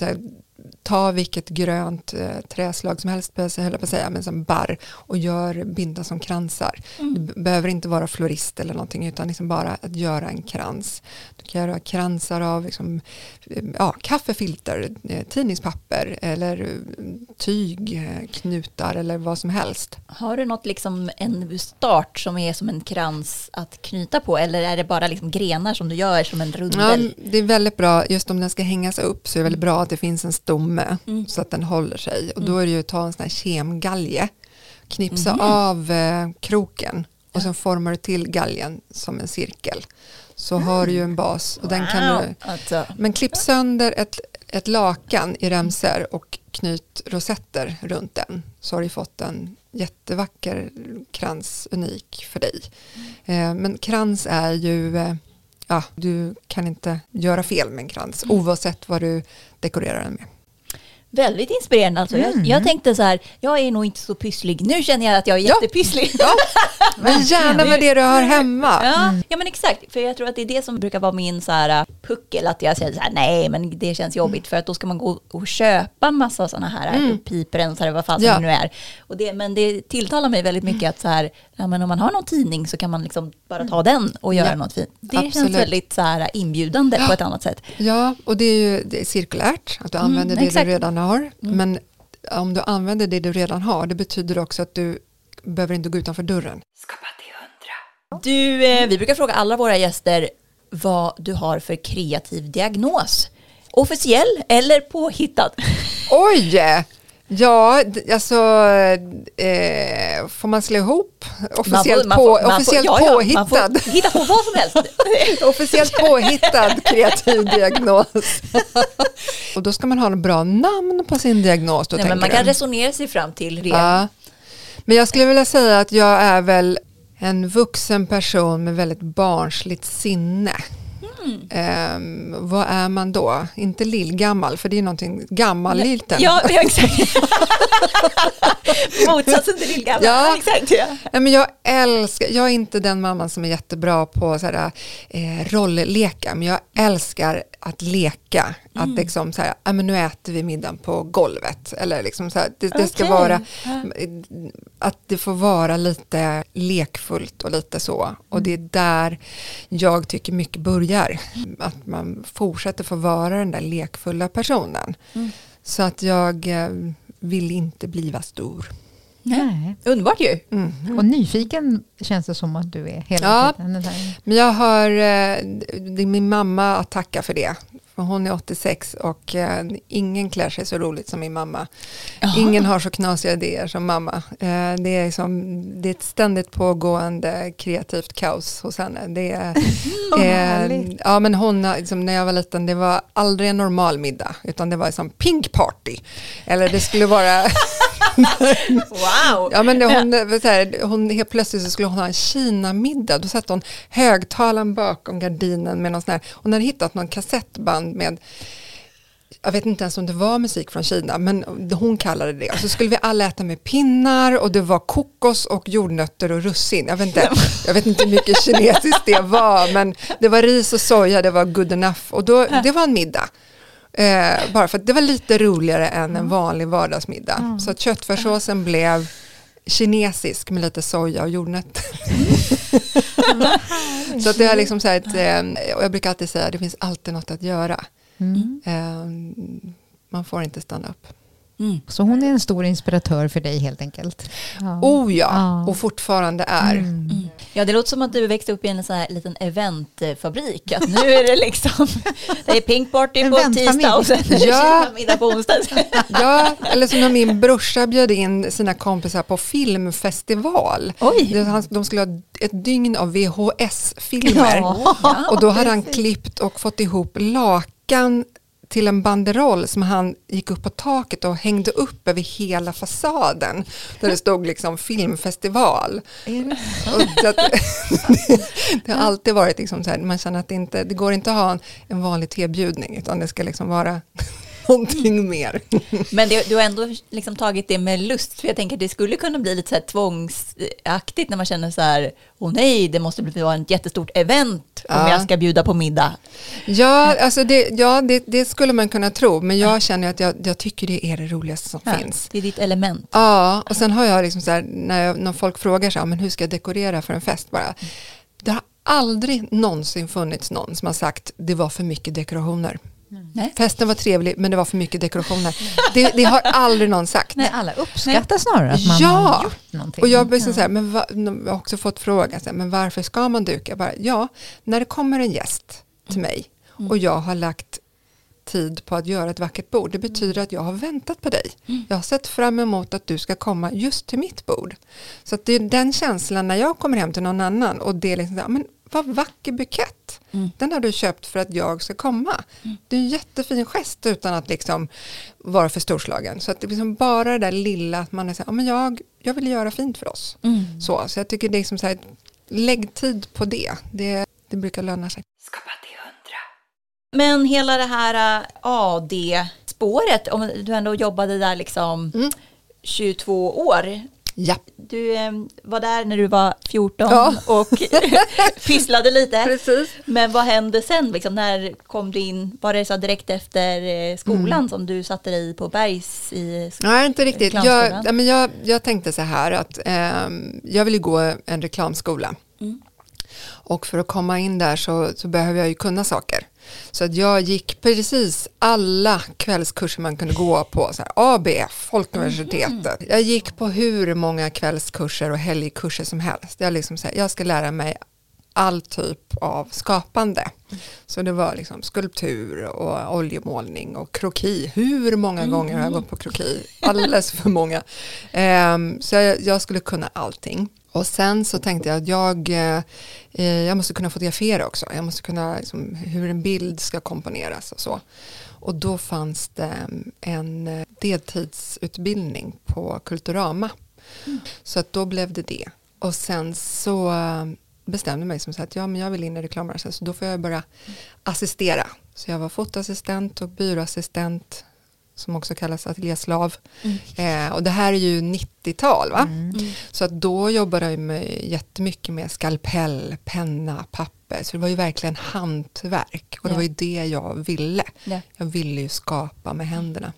ta vilket grönt eh, träslag som helst, höll på att säga, men som barr och gör binda som kransar. Mm. Du behöver inte vara florist eller någonting utan liksom bara att göra en krans. Du kan göra kransar av liksom, eh, ja, kaffefilter, eh, tidningspapper eller eh, tyg, knutar eller vad som helst. Har du något liksom en start som är som en krans att knyta på eller är det bara liksom grenar som du gör som en Ja, rundel? det är väldigt bra, just om den ska hängas upp så är det väldigt bra att det finns en stomme så att den håller sig. Och då är det ju att ta en sån här kemgalge, knipsa av eh, kroken och sen formar du till galgen som en cirkel. Så har du ju en bas och den kan du, Alltså, men klipp sönder ett, ett lakan i remsor och knyt rosetter runt den så har du fått en jättevacker krans unik för dig. Eh, men krans är ju, eh, ja, du kan inte göra fel med en krans oavsett vad du dekorerar den med. Väldigt inspirerande alltså. Jag, jag tänkte så här, jag är nog inte så pysslig. Nu känner jag att jag är Ja. jättepysslig. Men gärna med det du har hemma. Ja, ja men exakt, för jag tror att det är det som brukar vara min så här, äh, puckel, att jag säger så här, nej men det känns jobbigt för att då ska man gå och köpa massa sådana här mm. piprensare, vad fan Ja. det nu är. Och det, men det tilltalar mig väldigt mycket att så här, ja, men om man har någon tidning så kan man liksom bara ta den och göra Ja, något fint. Det känns absolut. väldigt så här inbjudande på ett annat sätt. Ja, och det är ju det är cirkulärt, att du använder det exakt. du redan har. Men om du använder det du redan har, det betyder också att du behöver inte gå utanför dörren. Du, eh, vi brukar fråga alla våra gäster vad du har för kreativ diagnos. Officiell eller påhittad? Oj! Ja, alltså eh, får man slå ihop officiellt, Man får- man på, får- man får- officiellt ja, ja, påhittad, Man får hitta på vad som helst. officiellt påhittad kreativ diagnos. Och då ska man ha en bra namn på sin diagnos. Då Nej, men man kan du. resonera sig fram till ren. Ja. Men jag skulle vilja säga att jag är väl en vuxen person med väldigt barnsligt sinne. Ehm, vad är man då? Inte lillgammal, för det är någonting gammal-liten. Ja, ja, exakt. Motsatsen till lillgammal. Ja. Exakt, ja. Nej, men jag älskar, jag är inte den mamman som är jättebra på så här, eh, rollleka, men jag älskar att leka. Att liksom så här, men nu äter vi middagen på golvet. Eller liksom så här, det, det ska vara, att det får vara lite lekfullt och lite så. Och det är där jag tycker mycket börjar. Att man fortsätter få vara den där lekfulla personen. Så att jag eh, vill inte bliva stor. Nej. Underbart ju. Och nyfiken känns det som att du är hela Ja. tiden. Men jag har eh, det är min mamma att tacka för det. För hon är 86 och eh, ingen klär sig så roligt som min mamma. Ingen har så knasiga idéer som mamma. Eh, det, är som, det är ett ständigt pågående kreativt kaos hos henne. Det är, eh, ja, men hon, liksom, när jag var liten, det var aldrig en normal middag, utan det var som pink party. Eller det skulle vara Wow. Ja, men hon, så här, hon, helt plötsligt så skulle hon ha en Kina-middag. Då satt hon högtalaren bakom gardinen med någon sån här, hon hade hittat någon kassettband med jag vet inte ens om det var musik från Kina, men hon kallade det. Och så skulle vi alla äta med pinnar och det var kokos och jordnötter och russin. Jag vet inte, jag vet inte hur mycket kinesiskt det var, men det var ris och soja, det var good enough. Och då, det var en middag. Eh, bara för att det var lite roligare än en vanlig vardagsmiddag. Så att köttfärssåsen blev kinesisk med lite soja och jordnötter. så att det är liksom så ett, eh, och jag brukar alltid säga det finns alltid något att göra. Mm. Eh, man får inte stanna upp. Mm. Så hon är en stor inspiratör för dig helt enkelt. Ja. Oh ja, Ja. och fortfarande är. Mm. Ja, det låter som att du växte upp i en sån här liten eventfabrik. Att nu är det liksom, det är pink party på tisdag och sen Ja. middag på onsdag. Ja, eller som när min brorsa bjöd in sina kompisar på filmfestival. Oj. De skulle ha ett dygn av VHS-filmer. Ja. Och då hade han klippt och fått ihop lakan till en banderoll som han gick upp på taket och hängde upp över hela fasaden. Där det stod liksom filmfestival. Det det, det har alltid varit liksom så här, man känner att det inte, det går inte att ha en, en vanlig tebjudning utan det ska liksom vara någonting mer. Men det, du har ändå liksom tagit det med lust, för jag tänker att det skulle kunna bli lite så här tvångsaktigt när man känner så här, åh nej, det måste bli ett jättestort event om Ja. jag ska bjuda på middag. Ja, alltså det, ja det, det skulle man kunna tro, men jag känner att jag, jag tycker det är det roligaste som Ja, finns. Det är ditt element. Ja, och sen har jag liksom så här, när, jag, när folk frågar så här, men hur ska jag dekorera för en fest bara. Det har aldrig någonsin funnits någon som har sagt det var för mycket dekorationer. Nej. Festen var trevlig men det var för mycket dekorationer. Det, det har aldrig någon sagt. Nej, alla uppskattar snarare att man Ja. har gjort någonting. Och jag, blir så här, men va, jag har också fått frågan, så här, men varför ska man duka? Bara, ja, när det kommer en gäst till mig och jag har lagt tid på att göra ett vackert bord, det betyder att jag har väntat på dig. Jag har sett fram emot att du ska komma just till mitt bord. Så det är den känslan när jag kommer hem till någon annan och det är liksom, men vad vacker bukett. Den har du köpt för att jag ska komma. Det är en jättefin gest utan att liksom vara för storslagen. Så att det är liksom bara det där lilla att man är så här, ja, men jag, jag vill göra fint för oss. Mm. Så, så jag tycker det är som så här, lägg tid på det. det. Det brukar löna sig. Men hela det här äh, AD-spåret, om du ändå jobbade där liksom Mm. 22 år. Ja, Du eh, var där när du var 14 Ja. och pysslade lite. precis. Men vad hände sen? Liksom, när kom du in? Var det så direkt efter eh, skolan Mm. som du satte dig på Bergs i Nej, inte riktigt. Jag, men jag, jag tänkte så här att ehm, jag vill ju gå en reklamskola. Mm. Och för att komma in där så, så behöver jag ju kunna saker. Så att jag gick precis alla kvällskurser man kunde gå på. Så här, ABF, Folkuniversitetet. Jag gick på hur många kvällskurser och helgkurser som helst. Jag, liksom, så här, jag ska lära mig all typ av skapande. Så det var liksom skulptur och oljemålning och kroki. Hur många gånger har jag gått på kroki? Alldeles för många. Ehm, så jag, jag skulle kunna allting. Och sen så tänkte jag att jag, eh, eh, jag måste kunna fotografera också. Jag måste kunna liksom, hur en bild ska komponeras och så. Och då fanns det en eh, deltidsutbildning på Kulturama. Så att då blev det det. Och sen så eh, bestämde mig som så att ja, men jag vill in i reklambranschen så då får jag börja assistera. Så jag var fotoassistent och byråassistent som också kallas ateljéslav. Eh, och det här är ju 90-tal va? Så att då jobbade jag med jättemycket med skalpell, penna, papper. Så det var ju verkligen hantverk och det Ja. var ju det jag ville. Ja. Jag ville ju skapa med händerna.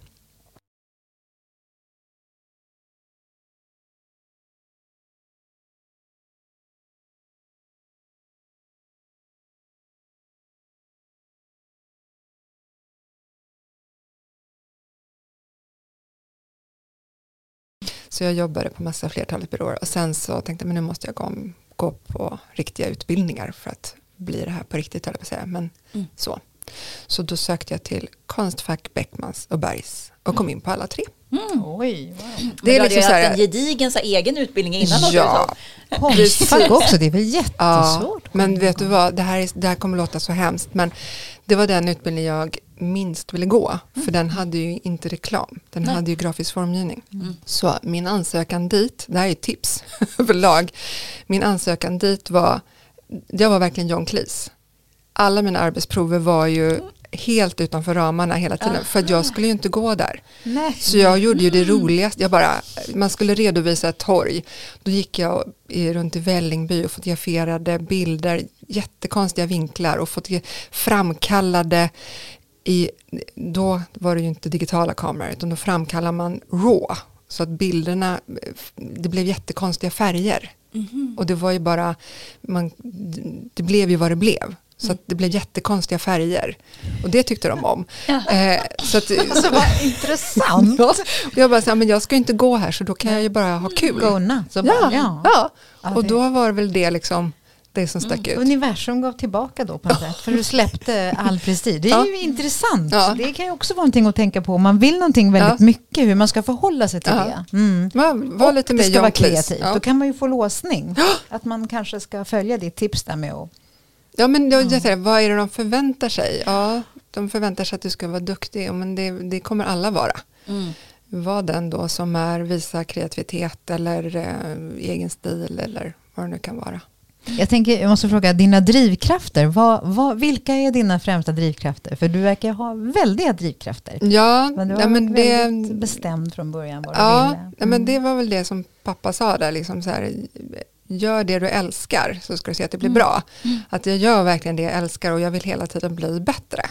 Så jag jobbade på massa flertalet byråer och sen så tänkte jag men nu måste jag gå, om, gå på riktiga utbildningar för att bli det här på riktigt höll jag på att säga. Men Mm. så. så då sökte jag till Konstfack, Beckmans och Bergs och kom in på alla tre. Oj, wow. Det Det är liksom så haft här, en gedigen så här, egen utbildning innan. ja, som. Konstfack också, det är väl ja, jättesvårt. men vet du vad, det här, är, det här kommer låta så hemskt men det var den utbildning jag minst ville gå för den hade ju inte reklam, den Nej. hade ju grafisk formgivning. Så min ansökan dit, det här är ett tips överlag, min ansökan dit var, jag var verkligen John Cleese. Alla mina arbetsprover var ju helt utanför ramarna hela tiden för att jag skulle ju inte gå där. Nej. Så jag gjorde ju det roligaste, jag bara, man skulle redovisa ett torg. Då gick jag runt i Vällingby och fotograferade bilder, jättekonstiga vinklar och framkallade i, då var det ju inte digitala kameror utan då framkallar man RAW. Så att bilderna, det blev jättekonstiga färger. Och det var ju bara, man, det blev ju vad det blev. Så att det blev jättekonstiga färger. Och det tyckte de om. Eh, så att, Alltså vad intressant. Ja, och jag bara, så här, men jag ska inte gå här så då kan jag ju bara ha kul. Go nuts. Ja, Ja. ja. Ja, och då var det väl det liksom det som stack ut. Universum gav tillbaka då på något sätt, för du släppte all prestige. Det är ju intressant. Det kan ju också vara någonting att tänka på. om Man vill någonting väldigt mycket, hur man ska förhålla sig till det. Mm. Var, var Och lite det mer ska vara kreativt. Då kan man ju få låsning. Att man kanske ska följa ditt tips där med att... ja, men jag, jag säger, vad är det de förväntar sig? Ja, de förväntar sig att du ska vara duktig, men det, det kommer alla vara. Mm. Var den då som är visa kreativitet eller eh, egen stil eller vad det nu kan vara. Jag, tänker, jag måste fråga, dina drivkrafter, vad, vad, vilka är dina främsta drivkrafter? För du verkar ha väldiga drivkrafter. Ja, Men du var ja, men det, väldigt bestämd från början vad du ja, ville. ja, men det var väl det som pappa sa där, liksom så här, gör det du älskar så ska du se att det blir bra. Att jag gör verkligen det jag älskar och jag vill hela tiden bli bättre.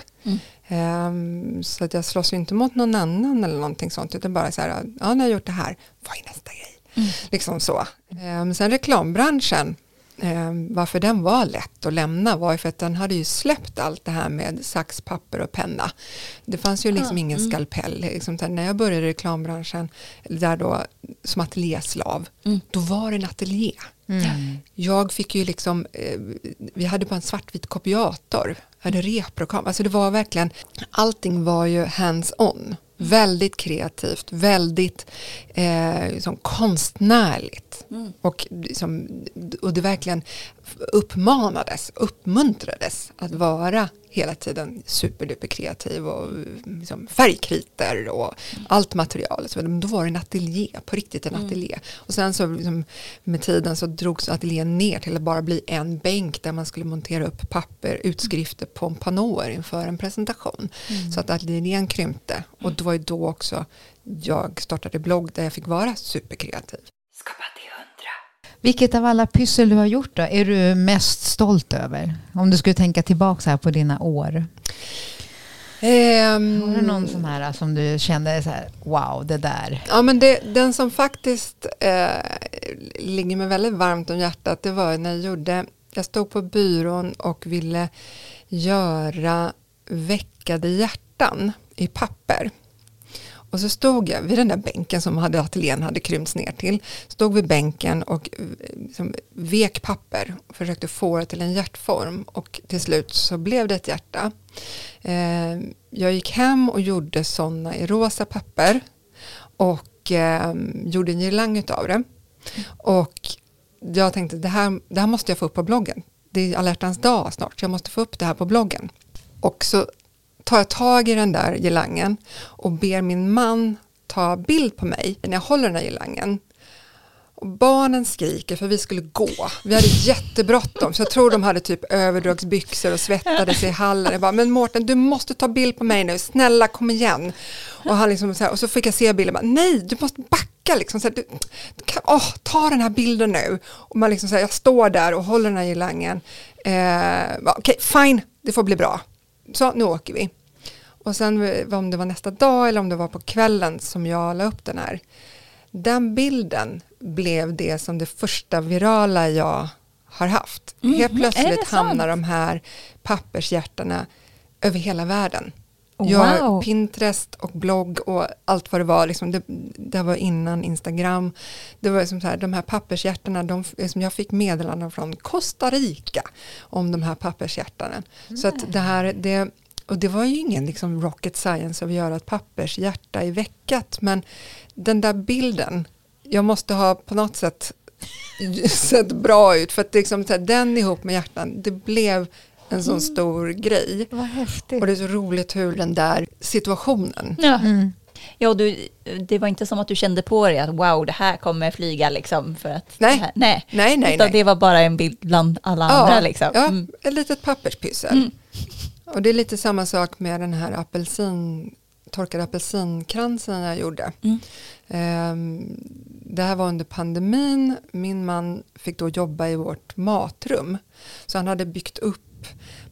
Ehm, så att jag slåss ju inte mot någon annan eller någonting sånt utan bara så här, ja nu har jag gjort det här, vad är nästa grej? Liksom så. Ehm, sen reklambranschen, ehm, varför den var lätt att lämna var ju för att den hade ju släppt allt det här med sax, papper och penna. Det fanns ju liksom ingen skalpell. Liksom, när jag började i reklambranschen, där då som ateljéslav, då var det en ateljé. Jag fick ju liksom, eh, vi hade bara en svartvit kopiator, hade reprogram, alltså det var verkligen, allting var ju hands-on. Väldigt kreativt, väldigt eh, liksom konstnärligt. Och, liksom, och det verkligen uppmanades, uppmuntrades att vara hela tiden superduper kreativ och liksom färgkriter och allt material. Så då var det en ateljé, på riktigt en ateljé. Och sen så liksom, med tiden så drogs ateljén ner till att bara bli en bänk där man skulle montera upp papper, utskrifter på panåer inför en presentation. Så att ateljén krympte och det var ju då också jag startade blogg där jag fick vara superkreativ. Vilket av alla pyssel du har gjort då, är du mest stolt över? Om du skulle tänka tillbaka här på dina år. Ehm, Har du någon sån här som du kände så här, wow, det där. Ja, men det, den som faktiskt eh, ligger mig väldigt varmt om hjärtat, det var när jag gjorde, jag stod på byrån och ville göra veckade hjärtan i papper. Och så stod jag vid den där bänken som hade ateljén hade krympts ner till. Stod vid bänken och liksom vek papper och försökte få det till en hjärtform. Och till slut så blev det ett hjärta. Eh, jag gick hem och gjorde sådana i rosa papper. Och eh, gjorde en girlang av det. Och jag tänkte det här, det här måste jag få upp på bloggen. Det är alla hjärtans dag snart, så jag måste få upp det här på bloggen. Och så tar jag tag i den där girlangen och ber min man ta bild på mig när jag håller den här girlangen. Och barnen skriker för vi skulle gå. Vi hade jättebråttom så jag tror de hade typ överdragsbyxor och svettades i hallen. Jag bara, men Mårten du måste ta bild på mig nu, snälla kom igen. Och, han liksom så här, och så fick jag se bilden, bara, nej du måste backa liksom. Så här, du, du kan, åh, ta den här bilden nu. Och man liksom så här, jag står där och håller den här girlangen. Eh, Okej, okay, fine, det får bli bra. Så nu åker vi. Och sen om det var nästa dag eller om det var på kvällen som jag la upp den här. Den bilden blev det som det första virala jag har haft. Mm, Helt plötsligt det sant? hamnar de här pappershjärtarna över hela världen. Wow. Jag, Pinterest och blogg och allt vad det var, liksom det, det var innan Instagram. Det var som så här, de här pappershjärtarna, de, liksom jag fick meddelanden från Costa Rica om de här pappershjärtarna. Så att det här, det, och det var ju ingen liksom rocket science att göra ett pappershjärta i veckat, men den där bilden, jag måste ha på något sätt sett bra ut, för att liksom, så här, den ihop med hjärtan, det blev en sån stor grej. Vad häftigt. Och det är så roligt hur den där situationen. Ja. Mm. Ja, du, det var inte som att du kände på dig att wow, det här kommer flyga liksom. För att Nej. det här, nej. Nej, nej, Utan nej. det var bara en bild bland alla andra liksom. Ja, Mm. ett litet papperspyssel. Och det är lite samma sak med den här apelsin, torkade apelsinkransen jag gjorde. Mm. Ehm, det här var under pandemin. Min man fick då jobba i vårt matrum. Så han hade byggt upp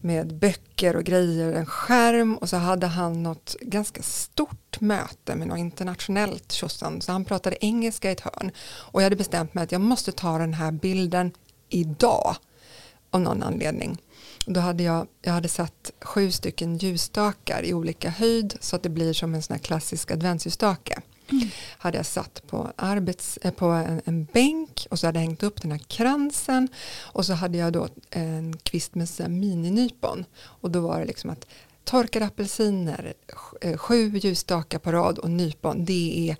med böcker och grejer, en skärm och så hade han något ganska stort möte med något internationellt tjosan. Så han pratade engelska i ett hörn. Och jag hade bestämt mig att jag måste ta den här bilden idag av någon anledning. Då hade jag, jag hade satt sju stycken ljusstakar i olika höjd så att det blir som en sån här klassisk adventsljusstake. Hade jag satt på, arbets, eh, på en, en bänk och så hade jag hängt upp den här kransen och så hade jag då en kvist med så mininypon och då var det liksom att torkade apelsiner, eh, sju ljusstakar på rad och nypon, det är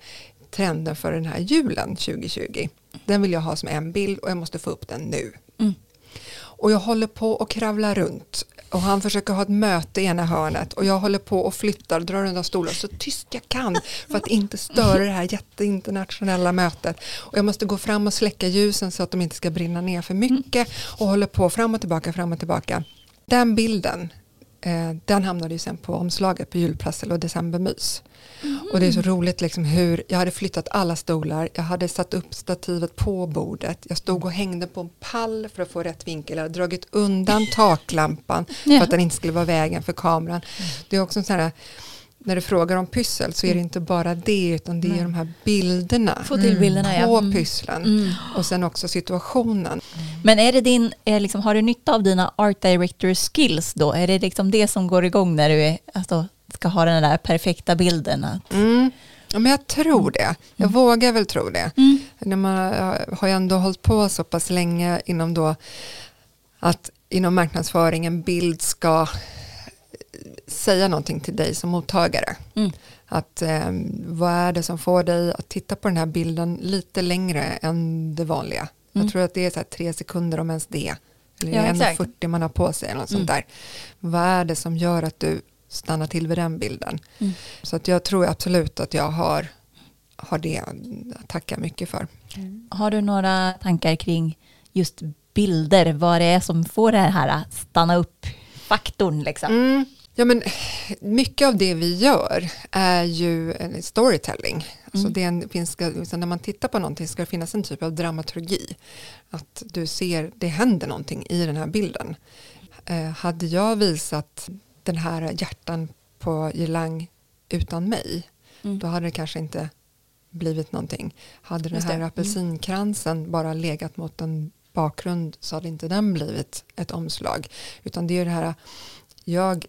trenden för den här julen 2020. Den vill jag ha som en bild och jag måste få upp den nu. Mm. Och jag håller på och kravlar runt och han försöker ha ett möte i ena hörnet och jag håller på och flyttar, drar undan stolar så tyst jag kan för att inte störa det här jätteinternationella mötet. Och jag måste gå fram och släcka ljusen så att de inte ska brinna ner för mycket och håller på fram och tillbaka, fram och tillbaka. Den bilden, eh, den hamnade ju sen på omslaget på julprassel och decembermys. Och det är så roligt liksom hur jag hade flyttat alla stolar, jag hade satt upp stativet på bordet, jag stod och hängde på en pall för att få rätt vinkel, jag hade dragit undan taklampan för Ja. att den inte skulle vara vägen för kameran. Det är också en sån här, när du frågar om pyssel så är det inte bara det utan det är de här bilderna Få till bilderna ja. på Mm. pysslen Mm. och sen också situationen. Men är det din, är liksom, har du nytta av dina art director skills då? Är det liksom det som går igång när du är, alltså, ska ha den där perfekta bilden? Att, Mm. Ja, men jag tror det. Jag vågar väl tro det. Mm. När man har ju ändå hållit på så pass länge inom då att inom marknadsföring en bild ska säga någonting till dig som mottagare. Mm. Att eh, vad är det som får dig att titta på den här bilden lite längre än det vanliga. Mm. Jag tror att det är så tre sekunder om ens det. Eller Ja, ja, exakt. 1,40 man har på sig eller något Mm. sånt där. Vad är det som gör att du stannar till vid den bilden? Mm. Så att jag tror absolut att jag har, har det att tacka mycket för. Har du några tankar kring just bilder? Vad det är som får det här att stanna upp-faktorn? Liksom? Mm. Ja, men mycket av det vi gör är ju storytelling. Alltså Mm. det är en, finns, när man tittar på någonting ska det finnas en typ av dramaturgi. Att du ser, det händer någonting i den här bilden. Eh, hade jag visat den här hjärtan på Girlang utan mig, Mm. då hade det kanske inte blivit någonting. Hade den här. Mm. apelsinkransen bara legat mot en bakgrund så hade inte den blivit ett omslag. Utan det är det här, jag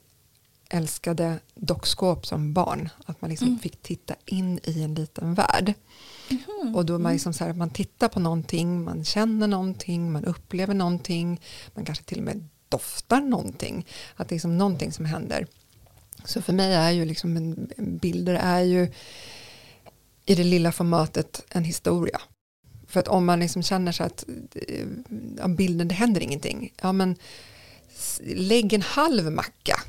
älskade dockskåp som barn. Att man liksom Mm. fick titta in i en liten värld. Mhm. Och då är man, liksom så här, man tittar på någonting, man känner någonting, man upplever någonting, man kanske till och med doftar någonting. Att det är liksom någonting som händer. Så för mig är ju liksom en, bilder är ju i det lilla formatet en historia. För att om man liksom känner sig att eh, ja, bilden, det händer ingenting. Ja men lägg en halv macka.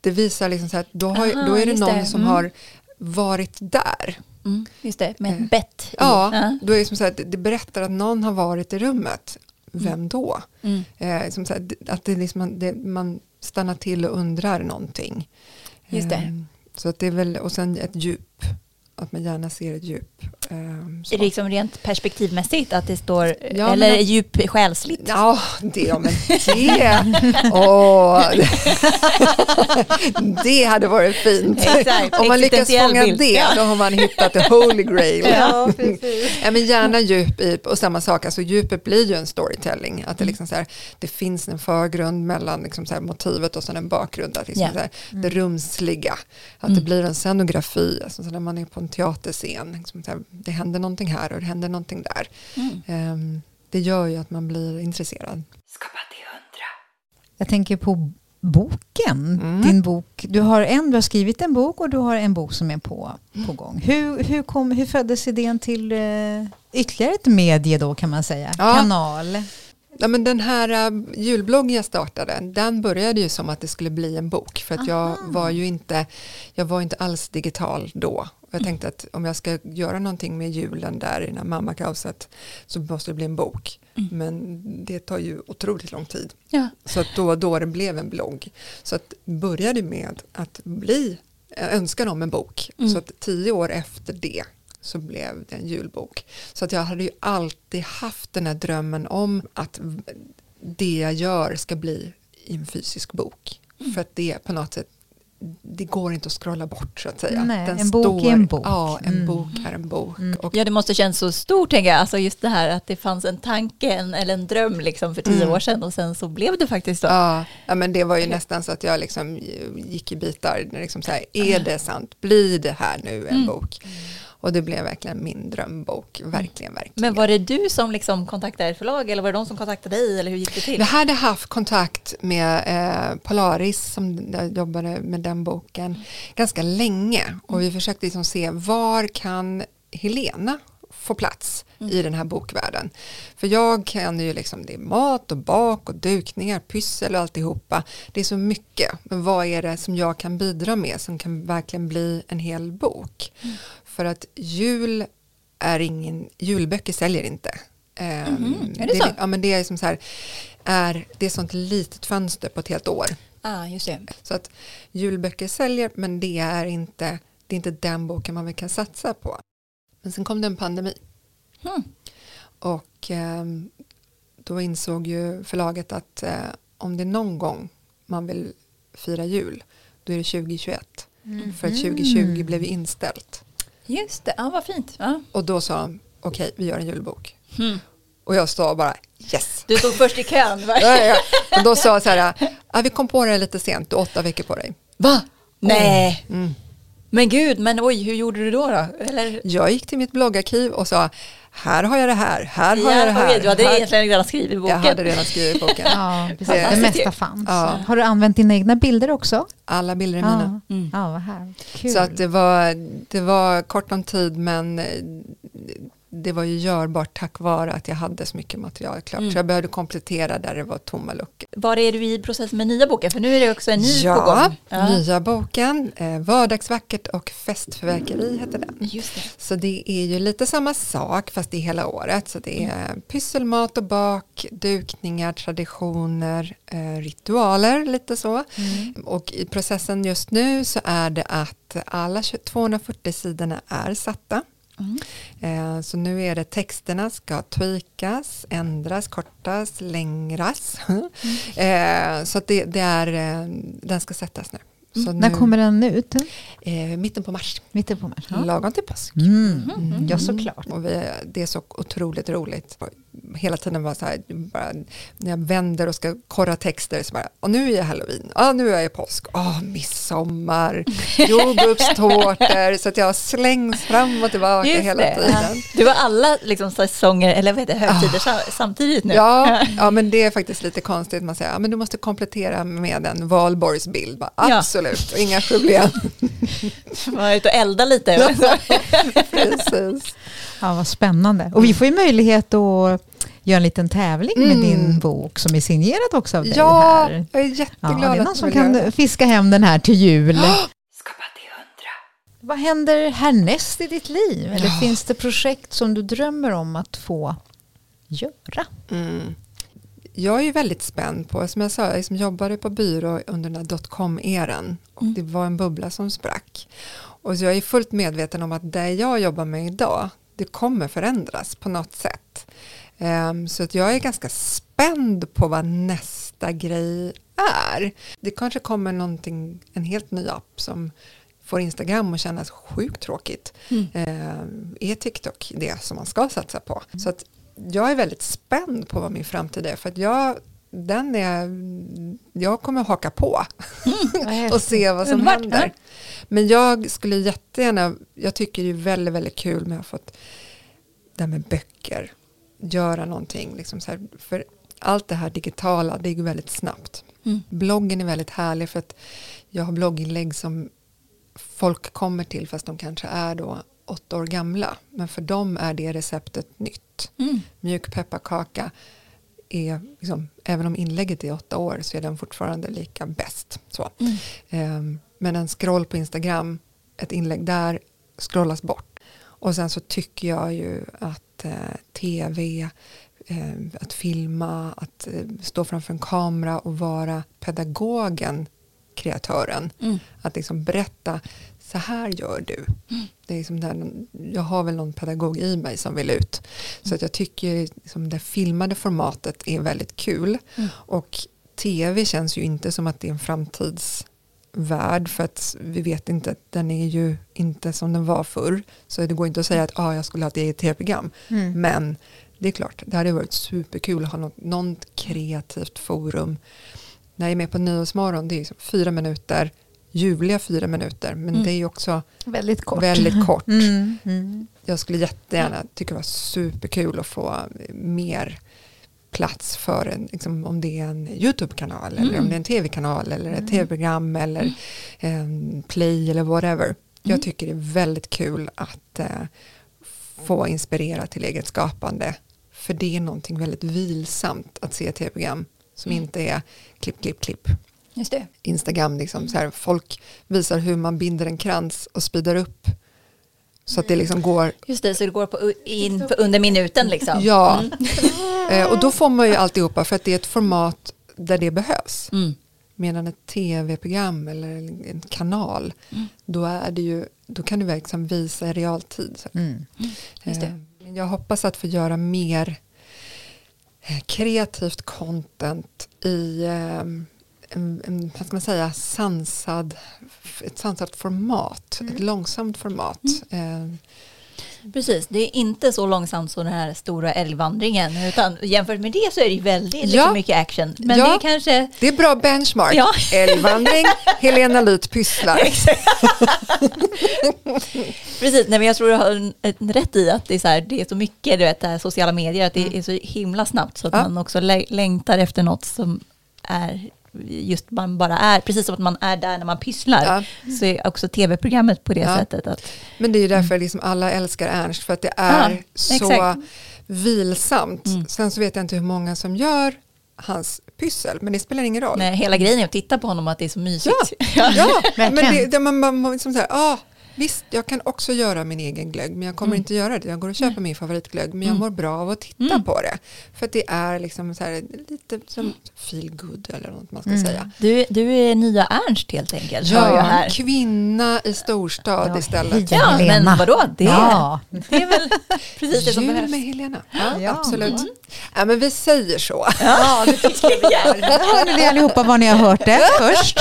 Det visar liksom så att då, har, Aha, då är det någon det. som Mm. har varit där. Mm, just det, med Eh, ett bett. i. Ja, då är det som så här, att det berättar att någon har varit i rummet. Vem då? Mm. Eh, som så här, att det liksom, det, man stannar till och undrar någonting. Just det. Eh, så att det är väl, och sen ett djup. Att man gärna ser ett djup. Eh, så. Liksom rent perspektivmässigt att det står, Ja, eller men- djup själsligt? Ja, det, ja, men det, åh, det hade varit fint. Exakt, Om man lyckas fånga bild. det, då har man hittat the holy grail. Ja, ja, men gärna djup i, och samma sak, alltså djupet blir ju en storytelling. Att det, Mm. liksom så här, det finns en förgrund mellan liksom så här, motivet och sen en bakgrund. Att liksom Ja. så här, det rumsliga, att Mm. det blir en scenografi. Alltså så när man är på en teaterscen, liksom så det händer någonting här och det händer någonting där. Mm. Ehm, det gör ju att man blir intresserad. Jag tänker på boken, Mm. din bok. Du har en, du har skrivit en bok och du har en bok som är på, på gång. Hur, hur, kom, hur föddes idén till eh, ytterligare ett medie då kan man säga? Ja. Kanal. Ja, men den här uh, julbloggen jag startade, den började ju som att det skulle bli en bok. För att jag var ju inte, jag var inte alls digital då. Jag tänkte att om jag ska göra någonting med julen där i det här mammakaoset så måste det bli en bok. Men det tar ju otroligt lång tid. Ja. Så att då, då det blev en blogg. Så att började med att bli en önskan om en bok. Mm. Så att tio år efter det så blev det en julbok. Så att jag hade ju alltid haft den här drömmen om att det jag gör ska bli i en fysisk bok. Mm. För att det på något sätt det går inte att scrolla bort så att säga. Nej, en bok är en bok. Ja, en Mm. bok är en bok. Och Ja, det måste känns så stort, tänker jag. Alltså just det här att det fanns en tanke en, eller en dröm liksom för tio Mm. år sedan och sen så blev det faktiskt så. Ja, ja, men det var ju nästan så att jag liksom gick i bitar. Liksom så här, är det sant? Blir det här nu en Mm. bok? Och det blev verkligen min drömbok. Verkligen, verkligen. Men var det du som liksom kontaktade ett förlag eller var det de som kontaktade dig eller hur gick det till? Jag hade haft kontakt med eh, Polaris som jobbade med den boken ganska länge och vi försökte liksom se var kan Helena få plats i den här bokvärlden. För jag kan ju liksom, det är mat och bak och dukningar, pyssel och alltihopa. Det är så mycket, men vad är det som jag kan bidra med som kan verkligen bli en hel bok? För att jul är ingen, julböcker säljer inte. Mhm, är det så? Ja men det är som så här, är, det är sånt litet fönster på ett helt år. Ah, just det. Så att julböcker säljer men det är inte, det är inte den boken man kan satsa på. Men sen kom det en pandemi Hmm. och ehm, då insåg ju förlaget att eh, om det är någon gång man vill fira jul då är det 2021. För att 2020 blev ju inställt. Just det, ah, vad fint. Ja. Och då sa de okej vi gör en julbok. Hmm. Och jag sa bara yes. Du stod först i kön va? Ja, ja. Och då sa jag så här, vi kom på det lite sent, du har åtta veckor på dig. Va? Nej. Mm. Men gud, men oj, hur gjorde du då? då? Eller? Jag gick till mitt bloggarkiv och sa, här har jag det här, här har jag det här. du hade här. egentligen redan skrivit boken. Jag hade redan skrivit boken. Ja, precis. Det- Det mesta fanns. Ja. Har du använt dina egna bilder också? Alla bilder är mina. Ja, Mm. ja vad här. Kul. Så att det var, det var kort om tid men eh, det var ju görbart tack vare att jag hade så mycket material klart. Mm. Så jag behövde komplettera där det var tomma luckor. Var är du i processen med nya boken? För nu är det också en ny på Ja, gång. Ja, nya boken, eh, Vardagsvackert och festförverkeri heter den. just det. Så det är ju lite samma sak fast är hela året. Så det är pyssel, mat och bak, dukningar, traditioner, eh, ritualer, lite så. Och i processen just nu så är det att alla 20 240 sidorna är satta. Mm. Så nu är det texterna ska tweakas, ändras, kortas, längras. Eh, Så det, det är, eh, den ska sättas nu. Så När kommer den ut? eh, mitten på mars, Mitten på mars? Ja. lagom till påsk. Mm. Ja, såklart. Och vi, det är så otroligt roligt. Hela tiden var så här, bara, när jag vänder och ska korra texter så bara, och nu är jag halloween, ja nu är jag påsk, åh midsommar, jordgubbstårtor, så att jag slängs fram och tillbaka Just hela det. tiden. Du har alla liksom, säsonger, eller vad heter högtider sa- samtidigt nu. Ja, ja, men det är faktiskt lite konstigt. Man säger, ja, men du måste komplettera med en valborgsbild. Bara, Ja. Absolut, inga problem. Var ute och elda lite. Precis. Ja, vad spännande. Och vi får ju möjlighet att göra en liten tävling med Mm. din bok som är signerad också av dig Ja, här. jag är Ja, jätteglad det är att någon som vill göra kan fiska hem den här till jul. Skapa till hundra. Vad händer härnäst i ditt liv? Eller Ja. finns det projekt som du drömmer om att få göra? Mm. Jag är ju väldigt spänd på, som jag sa, jag liksom jobbade på byrå under den här dotcom-eran och Mm. det var en bubbla som sprack. Och så jag är fullt medveten om att det jag jobbar med idag, det kommer förändras på något sätt. Ehm, så att jag är ganska spänd på vad nästa grej är. Det kanske kommer någonting, en helt ny app som får Instagram att kännas sjukt tråkigt. Mm. Ehm, är TikTok det som man ska satsa på? Så att jag är väldigt spänd på vad min framtid är för att jag, den är, jag kommer haka på och se vad som Underbart, händer. Men jag skulle jättegärna, jag tycker det är väldigt, väldigt kul med att ha fått det här med böcker, göra någonting. Liksom så här, för allt det här digitala, det går väldigt snabbt. Mm. Bloggen är väldigt härlig för att jag har blogginlägg som folk kommer till fast de kanske är då åtta år gamla. Men för dem är det receptet nytt. Mm. Mjuk pepparkaka är, liksom, även om inlägget är åtta år så är den fortfarande lika bäst. Så. Mm. Ehm, men en scroll på Instagram, ett inlägg där scrollas bort. Och sen så tycker jag ju att eh, tv, eh, att filma, att eh, stå framför en kamera och vara pedagogen, kreatören. Mm. Att liksom berätta, så här gör du. Det är liksom där, jag har väl någon pedagog i mig som vill ut. Så att jag tycker liksom det filmade formatet är väldigt kul. Mm. Och tv känns ju inte som att det är en framtidsvärld för att vi vet inte, den är ju inte som den var förr. Så det går inte att säga att ah, jag skulle ha ett eget tv-program. Mm. Men det är klart, det hade varit superkul att ha något, något kreativt forum. När jag är med på Nyhetsmorgon, det är liksom fyra minuter, ljuvliga fyra minuter, men Mm. det är ju också Väldigt kort. väldigt kort. Mm. Mm. Jag skulle jättegärna tycka det var superkul att få mer plats för en, liksom, om det är en YouTube-kanal eller Mm. om det är en tv-kanal eller ett tv-program eller en play eller whatever. Jag Mm. tycker det är väldigt kul att eh, få inspirera till eget skapande. För det är någonting väldigt vilsamt att se tv-program som inte är klipp, klipp, klipp. Just det. Instagram, liksom, så här, folk visar hur man binder en krans och speedar upp så att det liksom går Just det, så det går på, in på under minuten liksom. Ja, Eh, och då får man ju alltihopa för att det är ett format där det behövs. Mm. Medan ett tv-program eller en kanal, då, är det ju, då kan du verkligen visa i realtid. Så. Mm. Just det. Eh, men Jag hoppas att få göra mer eh, kreativt content i eh, en, en, vad ska man säga, sansad, ett sansat format, ett långsamt format. Eh, Precis, det är inte så långsamt som den här stora älgvandringen. Utan jämfört med det så är det väldigt Ja. mycket action. Men Ja. det är kanske... Det är bra benchmark. Ja. Älgvandring, Helena Lyth pysslar. Precis, nej, men jag tror du har en, en rätt i att det är så, här, det är så mycket, du vet, det här sociala medier, att det är så himla snabbt så att Mm. Ja. man också lä- längtar efter något som är just man bara är, precis som att man är där när man pysslar, Ja. så är också tv-programmet på det Ja. sättet. Att, Men det är ju därför liksom alla älskar Ernst, för att det är Ja, så exakt. vilsamt. Mm. Sen så vet jag inte hur många som gör hans pyssel, men det spelar ingen roll. nej, hela grejen är att titta på honom och att det är så mysigt. Ja, ja men det, det, man, man, man liksom så här, ah, visst jag kan också göra min egen glögg men jag kommer Mm. inte göra det. Jag går och köper min favoritglögg men jag mår bra av att titta Mm. på det. För att det är liksom så här, lite som feel good eller något man ska Mm. säga. Du, du är nya Ernst helt enkelt, Ja, här. kvinna i storstad Ja, istället. Ja, men vadå? Det, Ja. det är väl precis det som Jul behövs. med Helena. Ja, Ja. Absolut. Ja, men vi säger så. Ja, det tycker jag. Där hörde ni allihopa var ni har hört det först.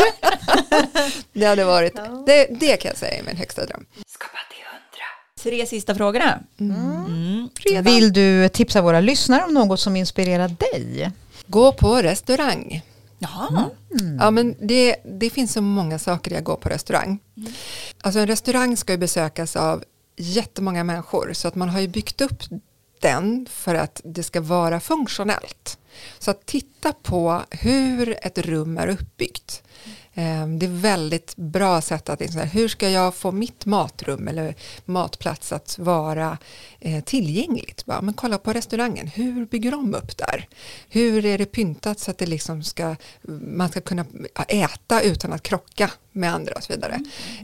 Det hade varit, det, det kan jag säga är min högsta dröm. Tre sista frågorna. Mm. Redan. Vill du tipsa våra lyssnare om något som inspirerar dig? Gå på restaurang. Jaha. Ja, men det, det finns så många saker jag går på restaurang. Alltså en restaurang ska ju besökas av jättemånga människor så att man har ju byggt upp den för att det ska vara funktionellt. Så att titta på hur ett rum är uppbyggt. Eh, Det är väldigt bra sätt att liksom, hur ska jag få mitt matrum eller matplats att vara eh, tillgängligt? Bara, men kolla på restaurangen, hur bygger de upp där? Hur är det pyntat så att det liksom ska, man ska kunna äta utan att krocka med andra och så vidare.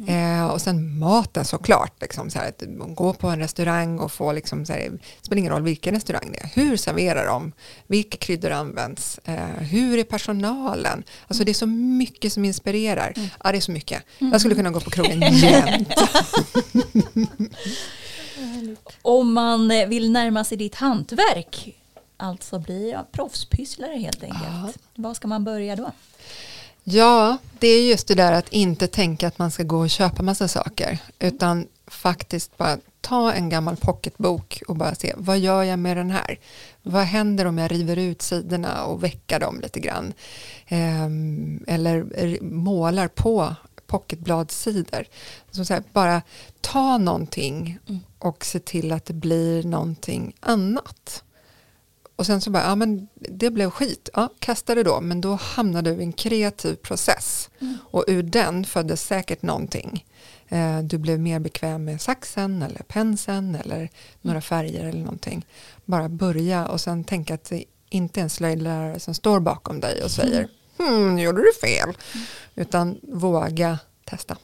Eh, och sen maten såklart, liksom, så här, att gå på en restaurang och få, liksom, så här, det spelar ingen roll vilken restaurang det är, hur serverar de, vilka kryddor används, eh, hur är personalen? Alltså det är så mycket som inspirerar. Ja, det är så mycket. Jag skulle kunna gå på krogen jämt. Om man eh, vill närma sig ditt hantverk, alltså bli ja, proffspysslare helt enkelt. Ja. Var ska man börja då? Ja, det är just det där att inte tänka att man ska gå och köpa massa saker, utan faktiskt bara ta en gammal pocketbok och bara se, vad gör jag med den här? Vad händer om jag river ut sidorna och väckar dem lite grann? Ehm, eller målar på pocketbladsidor. Så så här, bara ta någonting och se till att det blir någonting annat. Och sen så bara, ja men det blev skit, ja kasta det då, men då hamnade du i en kreativ process och ur den föddes säkert någonting. Eh, du blev mer bekväm med saxen eller penseln eller några färger eller någonting. Bara börja och sen tänka att det inte är en slöjdlärare som står bakom dig och säger, hmm, gjorde du fel, utan våga testa.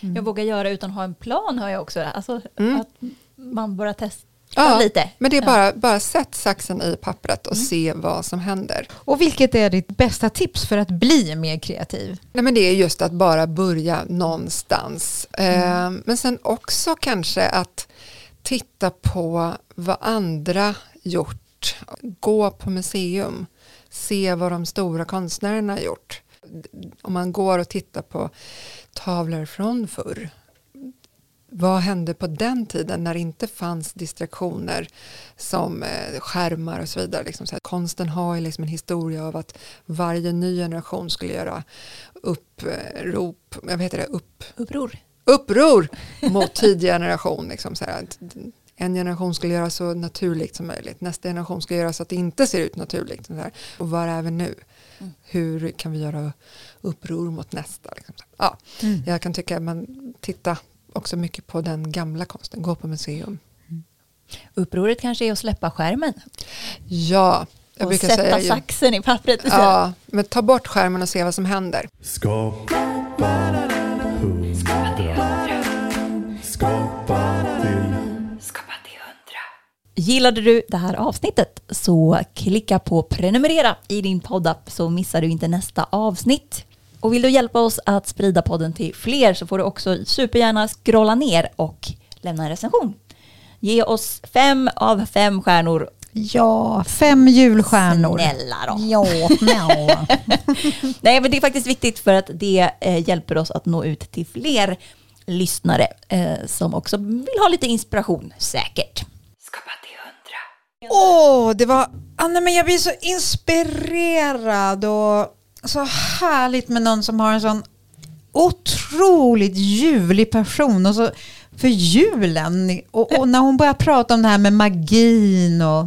Jag vågar göra utan att ha en plan har jag också. Alltså Mm. att man bara testar Ja, lite. men det är Ja. bara, bara sätt saxen i pappret och se vad som händer. Och vilket är ditt bästa tips för att bli mer kreativ? Nej, men det är just att bara börja någonstans. Eh, men sen också kanske att titta på vad andra gjort. Gå på museum. Se vad de stora konstnärerna har gjort. Om man går och tittar på tavlor från förr. Vad hände på den tiden när det inte fanns distraktioner som eh, skärmar och så vidare. Liksom så här, konsten har ju liksom en historia av att varje ny generation skulle göra upprop, jag vet det, upp, Uppror. uppror mot tidig generation. Liksom så här, en generation skulle göra så naturligt som möjligt, nästa generation ska göra så att det inte ser ut naturligt. Och var är vi nu? Hur kan vi göra uppror mot nästa? Liksom. Ja, Jag kan tycka att man tittar också mycket på den gamla konsten, gå på museum. Upproret kanske är att släppa skärmen Ja, jag och sätta säga ju, saxen i pappret istället. ja, men ta bort skärmen och se vad som händer. Skapa Gillade du det här avsnittet så klicka på prenumerera i din poddapp så missar du inte nästa avsnitt. Och vill du hjälpa oss att sprida podden till fler så får du också supergärna scrolla ner och lämna en recension. Ge oss fem av fem stjärnor. Ja, fem julstjärnor. Snälla då. Ja. Nej, men det är faktiskt viktigt för att det eh, hjälper oss att nå ut till fler lyssnare eh, som också vill ha lite inspiration, säkert. Åh, det var... Ah, nej, men jag blir så inspirerad och så härligt med någon som har en sån otroligt julig person. Och så för julen. Och, och när hon börjar prata om det här med magin och...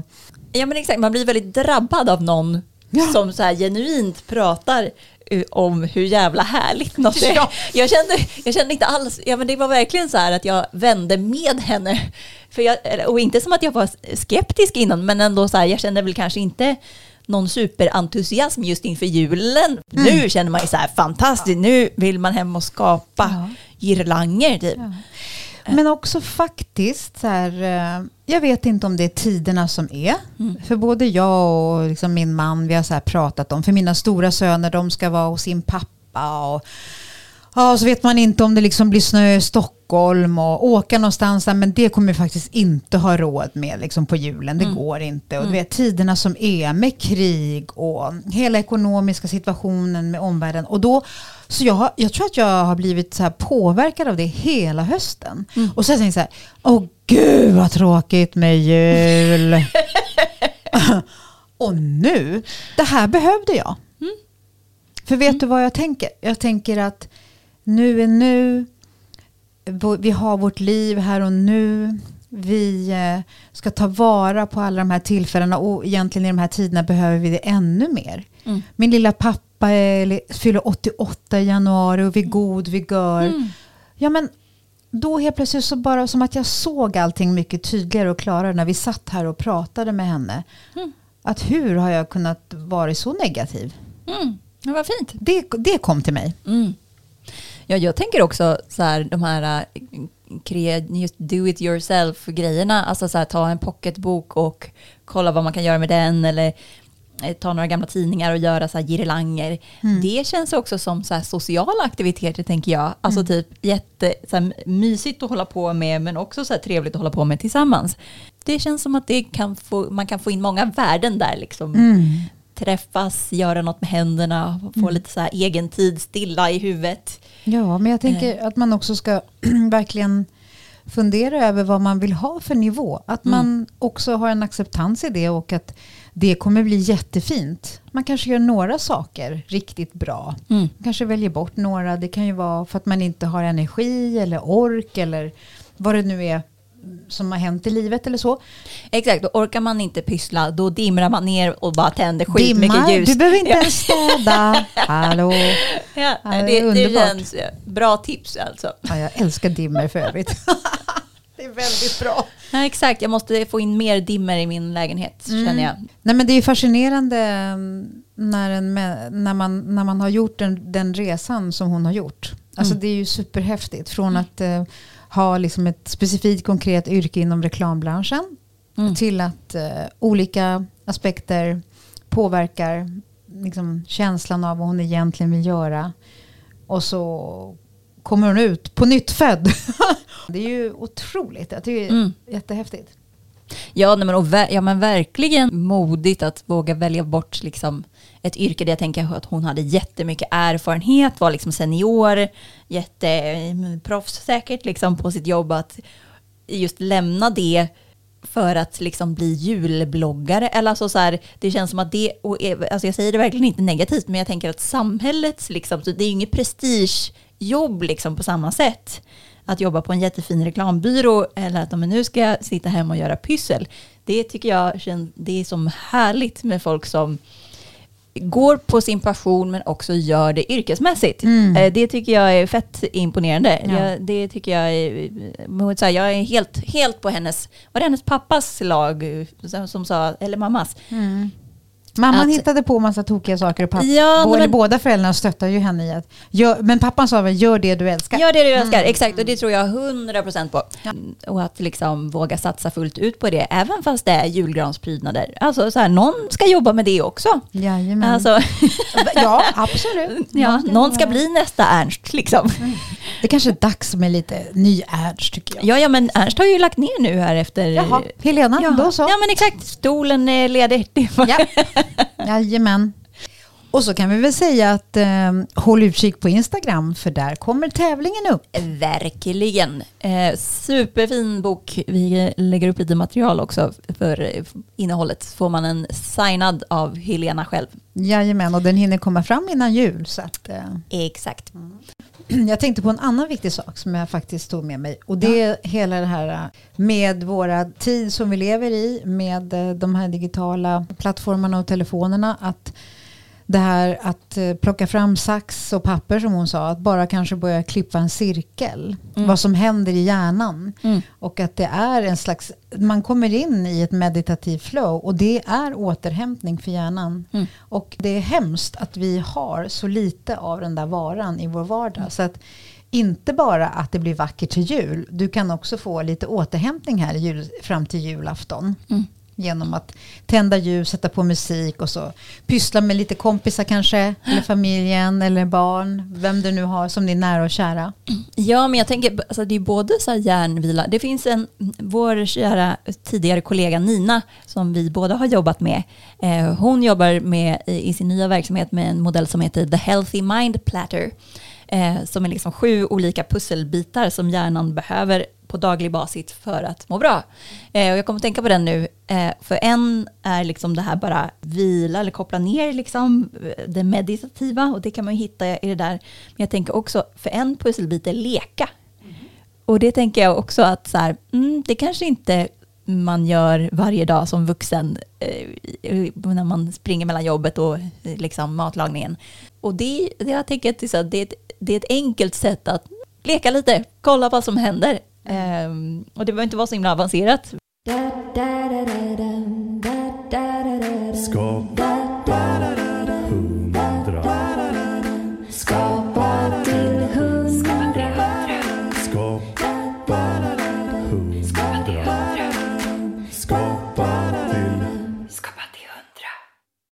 Ja men exakt, man blir väldigt drabbad av någon Ja. som så här genuint pratar om hur jävla härligt något är. Ja. Jag, kände, jag kände inte alls, ja men det var verkligen så här att jag vände med henne. För jag, och inte som att jag var skeptisk innan, men ändå så här, jag kände väl kanske inte någon superentusiasm just inför julen. Nu känner man ju så här fantastiskt, nu vill man hem och skapa Ja. girlanger typ. Men också faktiskt, så här, eh, jag vet inte om det är tiderna som är. För både jag och liksom min man, vi har så pratat om, för mina stora söner, de ska vara hos sin pappa. Och, ja, så vet man inte om det liksom blir snö i Stockholm och åka någonstans, där, men det kommer vi faktiskt inte ha råd med liksom på julen. Det går inte. Och du vet tiderna som är med krig och hela ekonomiska situationen med omvärlden. Och då, så jag, jag tror att jag har blivit så påverkad av det hela hösten. Och så har jag så här, åh gud vad tråkigt med jul. och nu, det här behövde jag. För vet du vad jag tänker? Jag tänker att nu är nu, vi har vårt liv här och nu. Vi eh, ska ta vara på alla de här tillfällena och egentligen i de här tiderna behöver vi det ännu mer. Mm. Min lilla pappa är, fyller 88 i januari och vi är god vigör. Mm. Ja men då helt plötsligt så bara som att jag såg allting mycket tydligare och klarare när vi satt här och pratade med henne. Mm. Att hur har jag kunnat vara så negativ? Mm. Ja, vad fint. Det, det kom till mig. Mm. Ja, jag tänker också så här, de här äh, just do it yourself grejerna, alltså så här, ta en pocketbok och kolla vad man kan göra med den eller eh, ta några gamla tidningar och göra så här girlanger. Det känns också som så sociala aktiviteter tänker jag. Alltså typ jätte, så här, mysigt att hålla på med men också så här trevligt att hålla på med tillsammans. Det känns som att det kan få, man kan få in många värden där liksom. Träffas, göra något med händerna, få lite så här egen tid, stilla i huvudet. Ja, men jag tänker att man också ska verkligen fundera över vad man vill ha för nivå. Att man också har en acceptans i det och att det kommer bli jättefint. Man kanske gör några saker riktigt bra. Mm. Kanske väljer bort några. Det kan ju vara för att man inte har energi eller ork eller vad det nu är som har hänt i livet eller så. Exakt, och orkar man inte pyssla då dimrar man ner och bara tänder skitmycket ljus. du behöver inte ens städa. Hallå. Ja, det är det, det underbart. känns bra tips alltså. Ja, jag älskar dimmer för övrigt. det är väldigt bra. Ja, exakt, jag måste få in mer dimmer i min lägenhet Mm. känner jag. Nej, men det är fascinerande mm, när, en, när, man, när man har gjort den, den resan som hon har gjort. Alltså Mm. det är ju superhäftigt. Från att eh, ha liksom ett specifikt konkret yrke inom reklambranschen Mm. till att eh, olika aspekter påverkar liksom, känslan av vad hon egentligen vill göra. Och så kommer hon ut på nytt född. det är ju otroligt. Jag tycker det är Mm. jättehäftigt. Ja, nej, men, och, ja, men verkligen modigt att våga välja bort liksom, ett yrke där jag tänker att hon hade jättemycket erfarenhet, var liksom senior, jätteproffs mm, säkert liksom, på sitt jobb. Att just lämna det för att liksom bli julbloggare. Eller alltså så här, det känns som att det, och alltså jag säger det verkligen inte negativt, men jag tänker att samhällets, liksom, så det är ju inget prestigejobb liksom, på samma sätt. Att jobba på en jättefin reklambyrå eller att men nu ska jag sitta hemma och göra pyssel. Det tycker jag det är som härligt med folk som går på sin passion men också gör det yrkesmässigt. Mm. Eh, Det tycker jag är fett imponerande. Ja. Jag, det tycker jag är, jag är helt, helt på hennes, var det hennes pappas lag eh, som, som sa, eller mammas? Mamman Att- hittade på massa tokiga saker och pappa, Ja, både, men- båda föräldrarna stöttar ju henne i att, gör, men pappan sa väl gör det du älskar. Gör det du älskar, exakt. Och det tror jag 100% på. Och att liksom våga satsa fullt ut på det, även fast det är julgransprydnader. Alltså så här, någon ska jobba med det också. Jajamän. Alltså, ja, absolut. ja, någon ska bli nästa Ernst liksom. Det kanske är dags med lite ny Ernst tycker jag. Ja, ja, men Ernst har ju lagt ner nu här efter... Jaha, Helena, ja. då så. Ja, men exakt. Stolen är ledig. Ja. Jajamän. Och så kan vi väl säga att eh, håll utkik på Instagram för där kommer tävlingen upp. Verkligen. Eh, superfin bok. Vi lägger upp lite material också för eh, innehållet. Får man en signad av Helena själv. Jajamän, och den hinner komma fram innan jul. Så att, eh, Exakt. jag tänkte på en annan viktig sak som jag faktiskt tog med mig. Och det är hela det här eh, med våra tid som vi lever i, med eh, de här digitala plattformarna och telefonerna. Att det här att eh, plocka fram sax och papper som hon sa, att bara kanske börja klippa en cirkel. Mm. Vad som händer i hjärnan. Mm. Och att det är en slags, man kommer in i ett meditativt flow och det är återhämtning för hjärnan. Mm. Och det är hemskt att vi har så lite av den där varan i vår vardag. Så att inte bara att det blir vackert till jul, du kan också få lite återhämtning här jul, fram till julafton. Genom att tända ljus, sätta på musik och så pyssla med lite kompisar kanske, eller familjen eller barn, vem du nu har som din nära och kära. Ja, men jag tänker, alltså det är både så här hjärnvila, Det finns en, vår kära tidigare kollega Nina, som vi båda har jobbat med. Eh, hon jobbar med, i, i sin nya verksamhet med en modell som heter The Healthy Mind Platter. Eh, som är liksom sju olika pusselbitar som hjärnan behöver på daglig basis för att må bra. Eh, och jag kommer att tänka på den nu. Eh, för en är liksom det här bara vila eller koppla ner liksom, eh, det meditativa och det kan man ju hitta i det där. Men jag tänker också, för en pusselbit är leka. Och det tänker jag också att så här, mm, det kanske inte man gör varje dag som vuxen eh, när man springer mellan jobbet och eh, liksom matlagningen. Och det, jag tänker att det är, ett, det är ett enkelt sätt att leka lite, kolla vad som händer. Um, och det behöver inte vara så himla avancerat. Skapa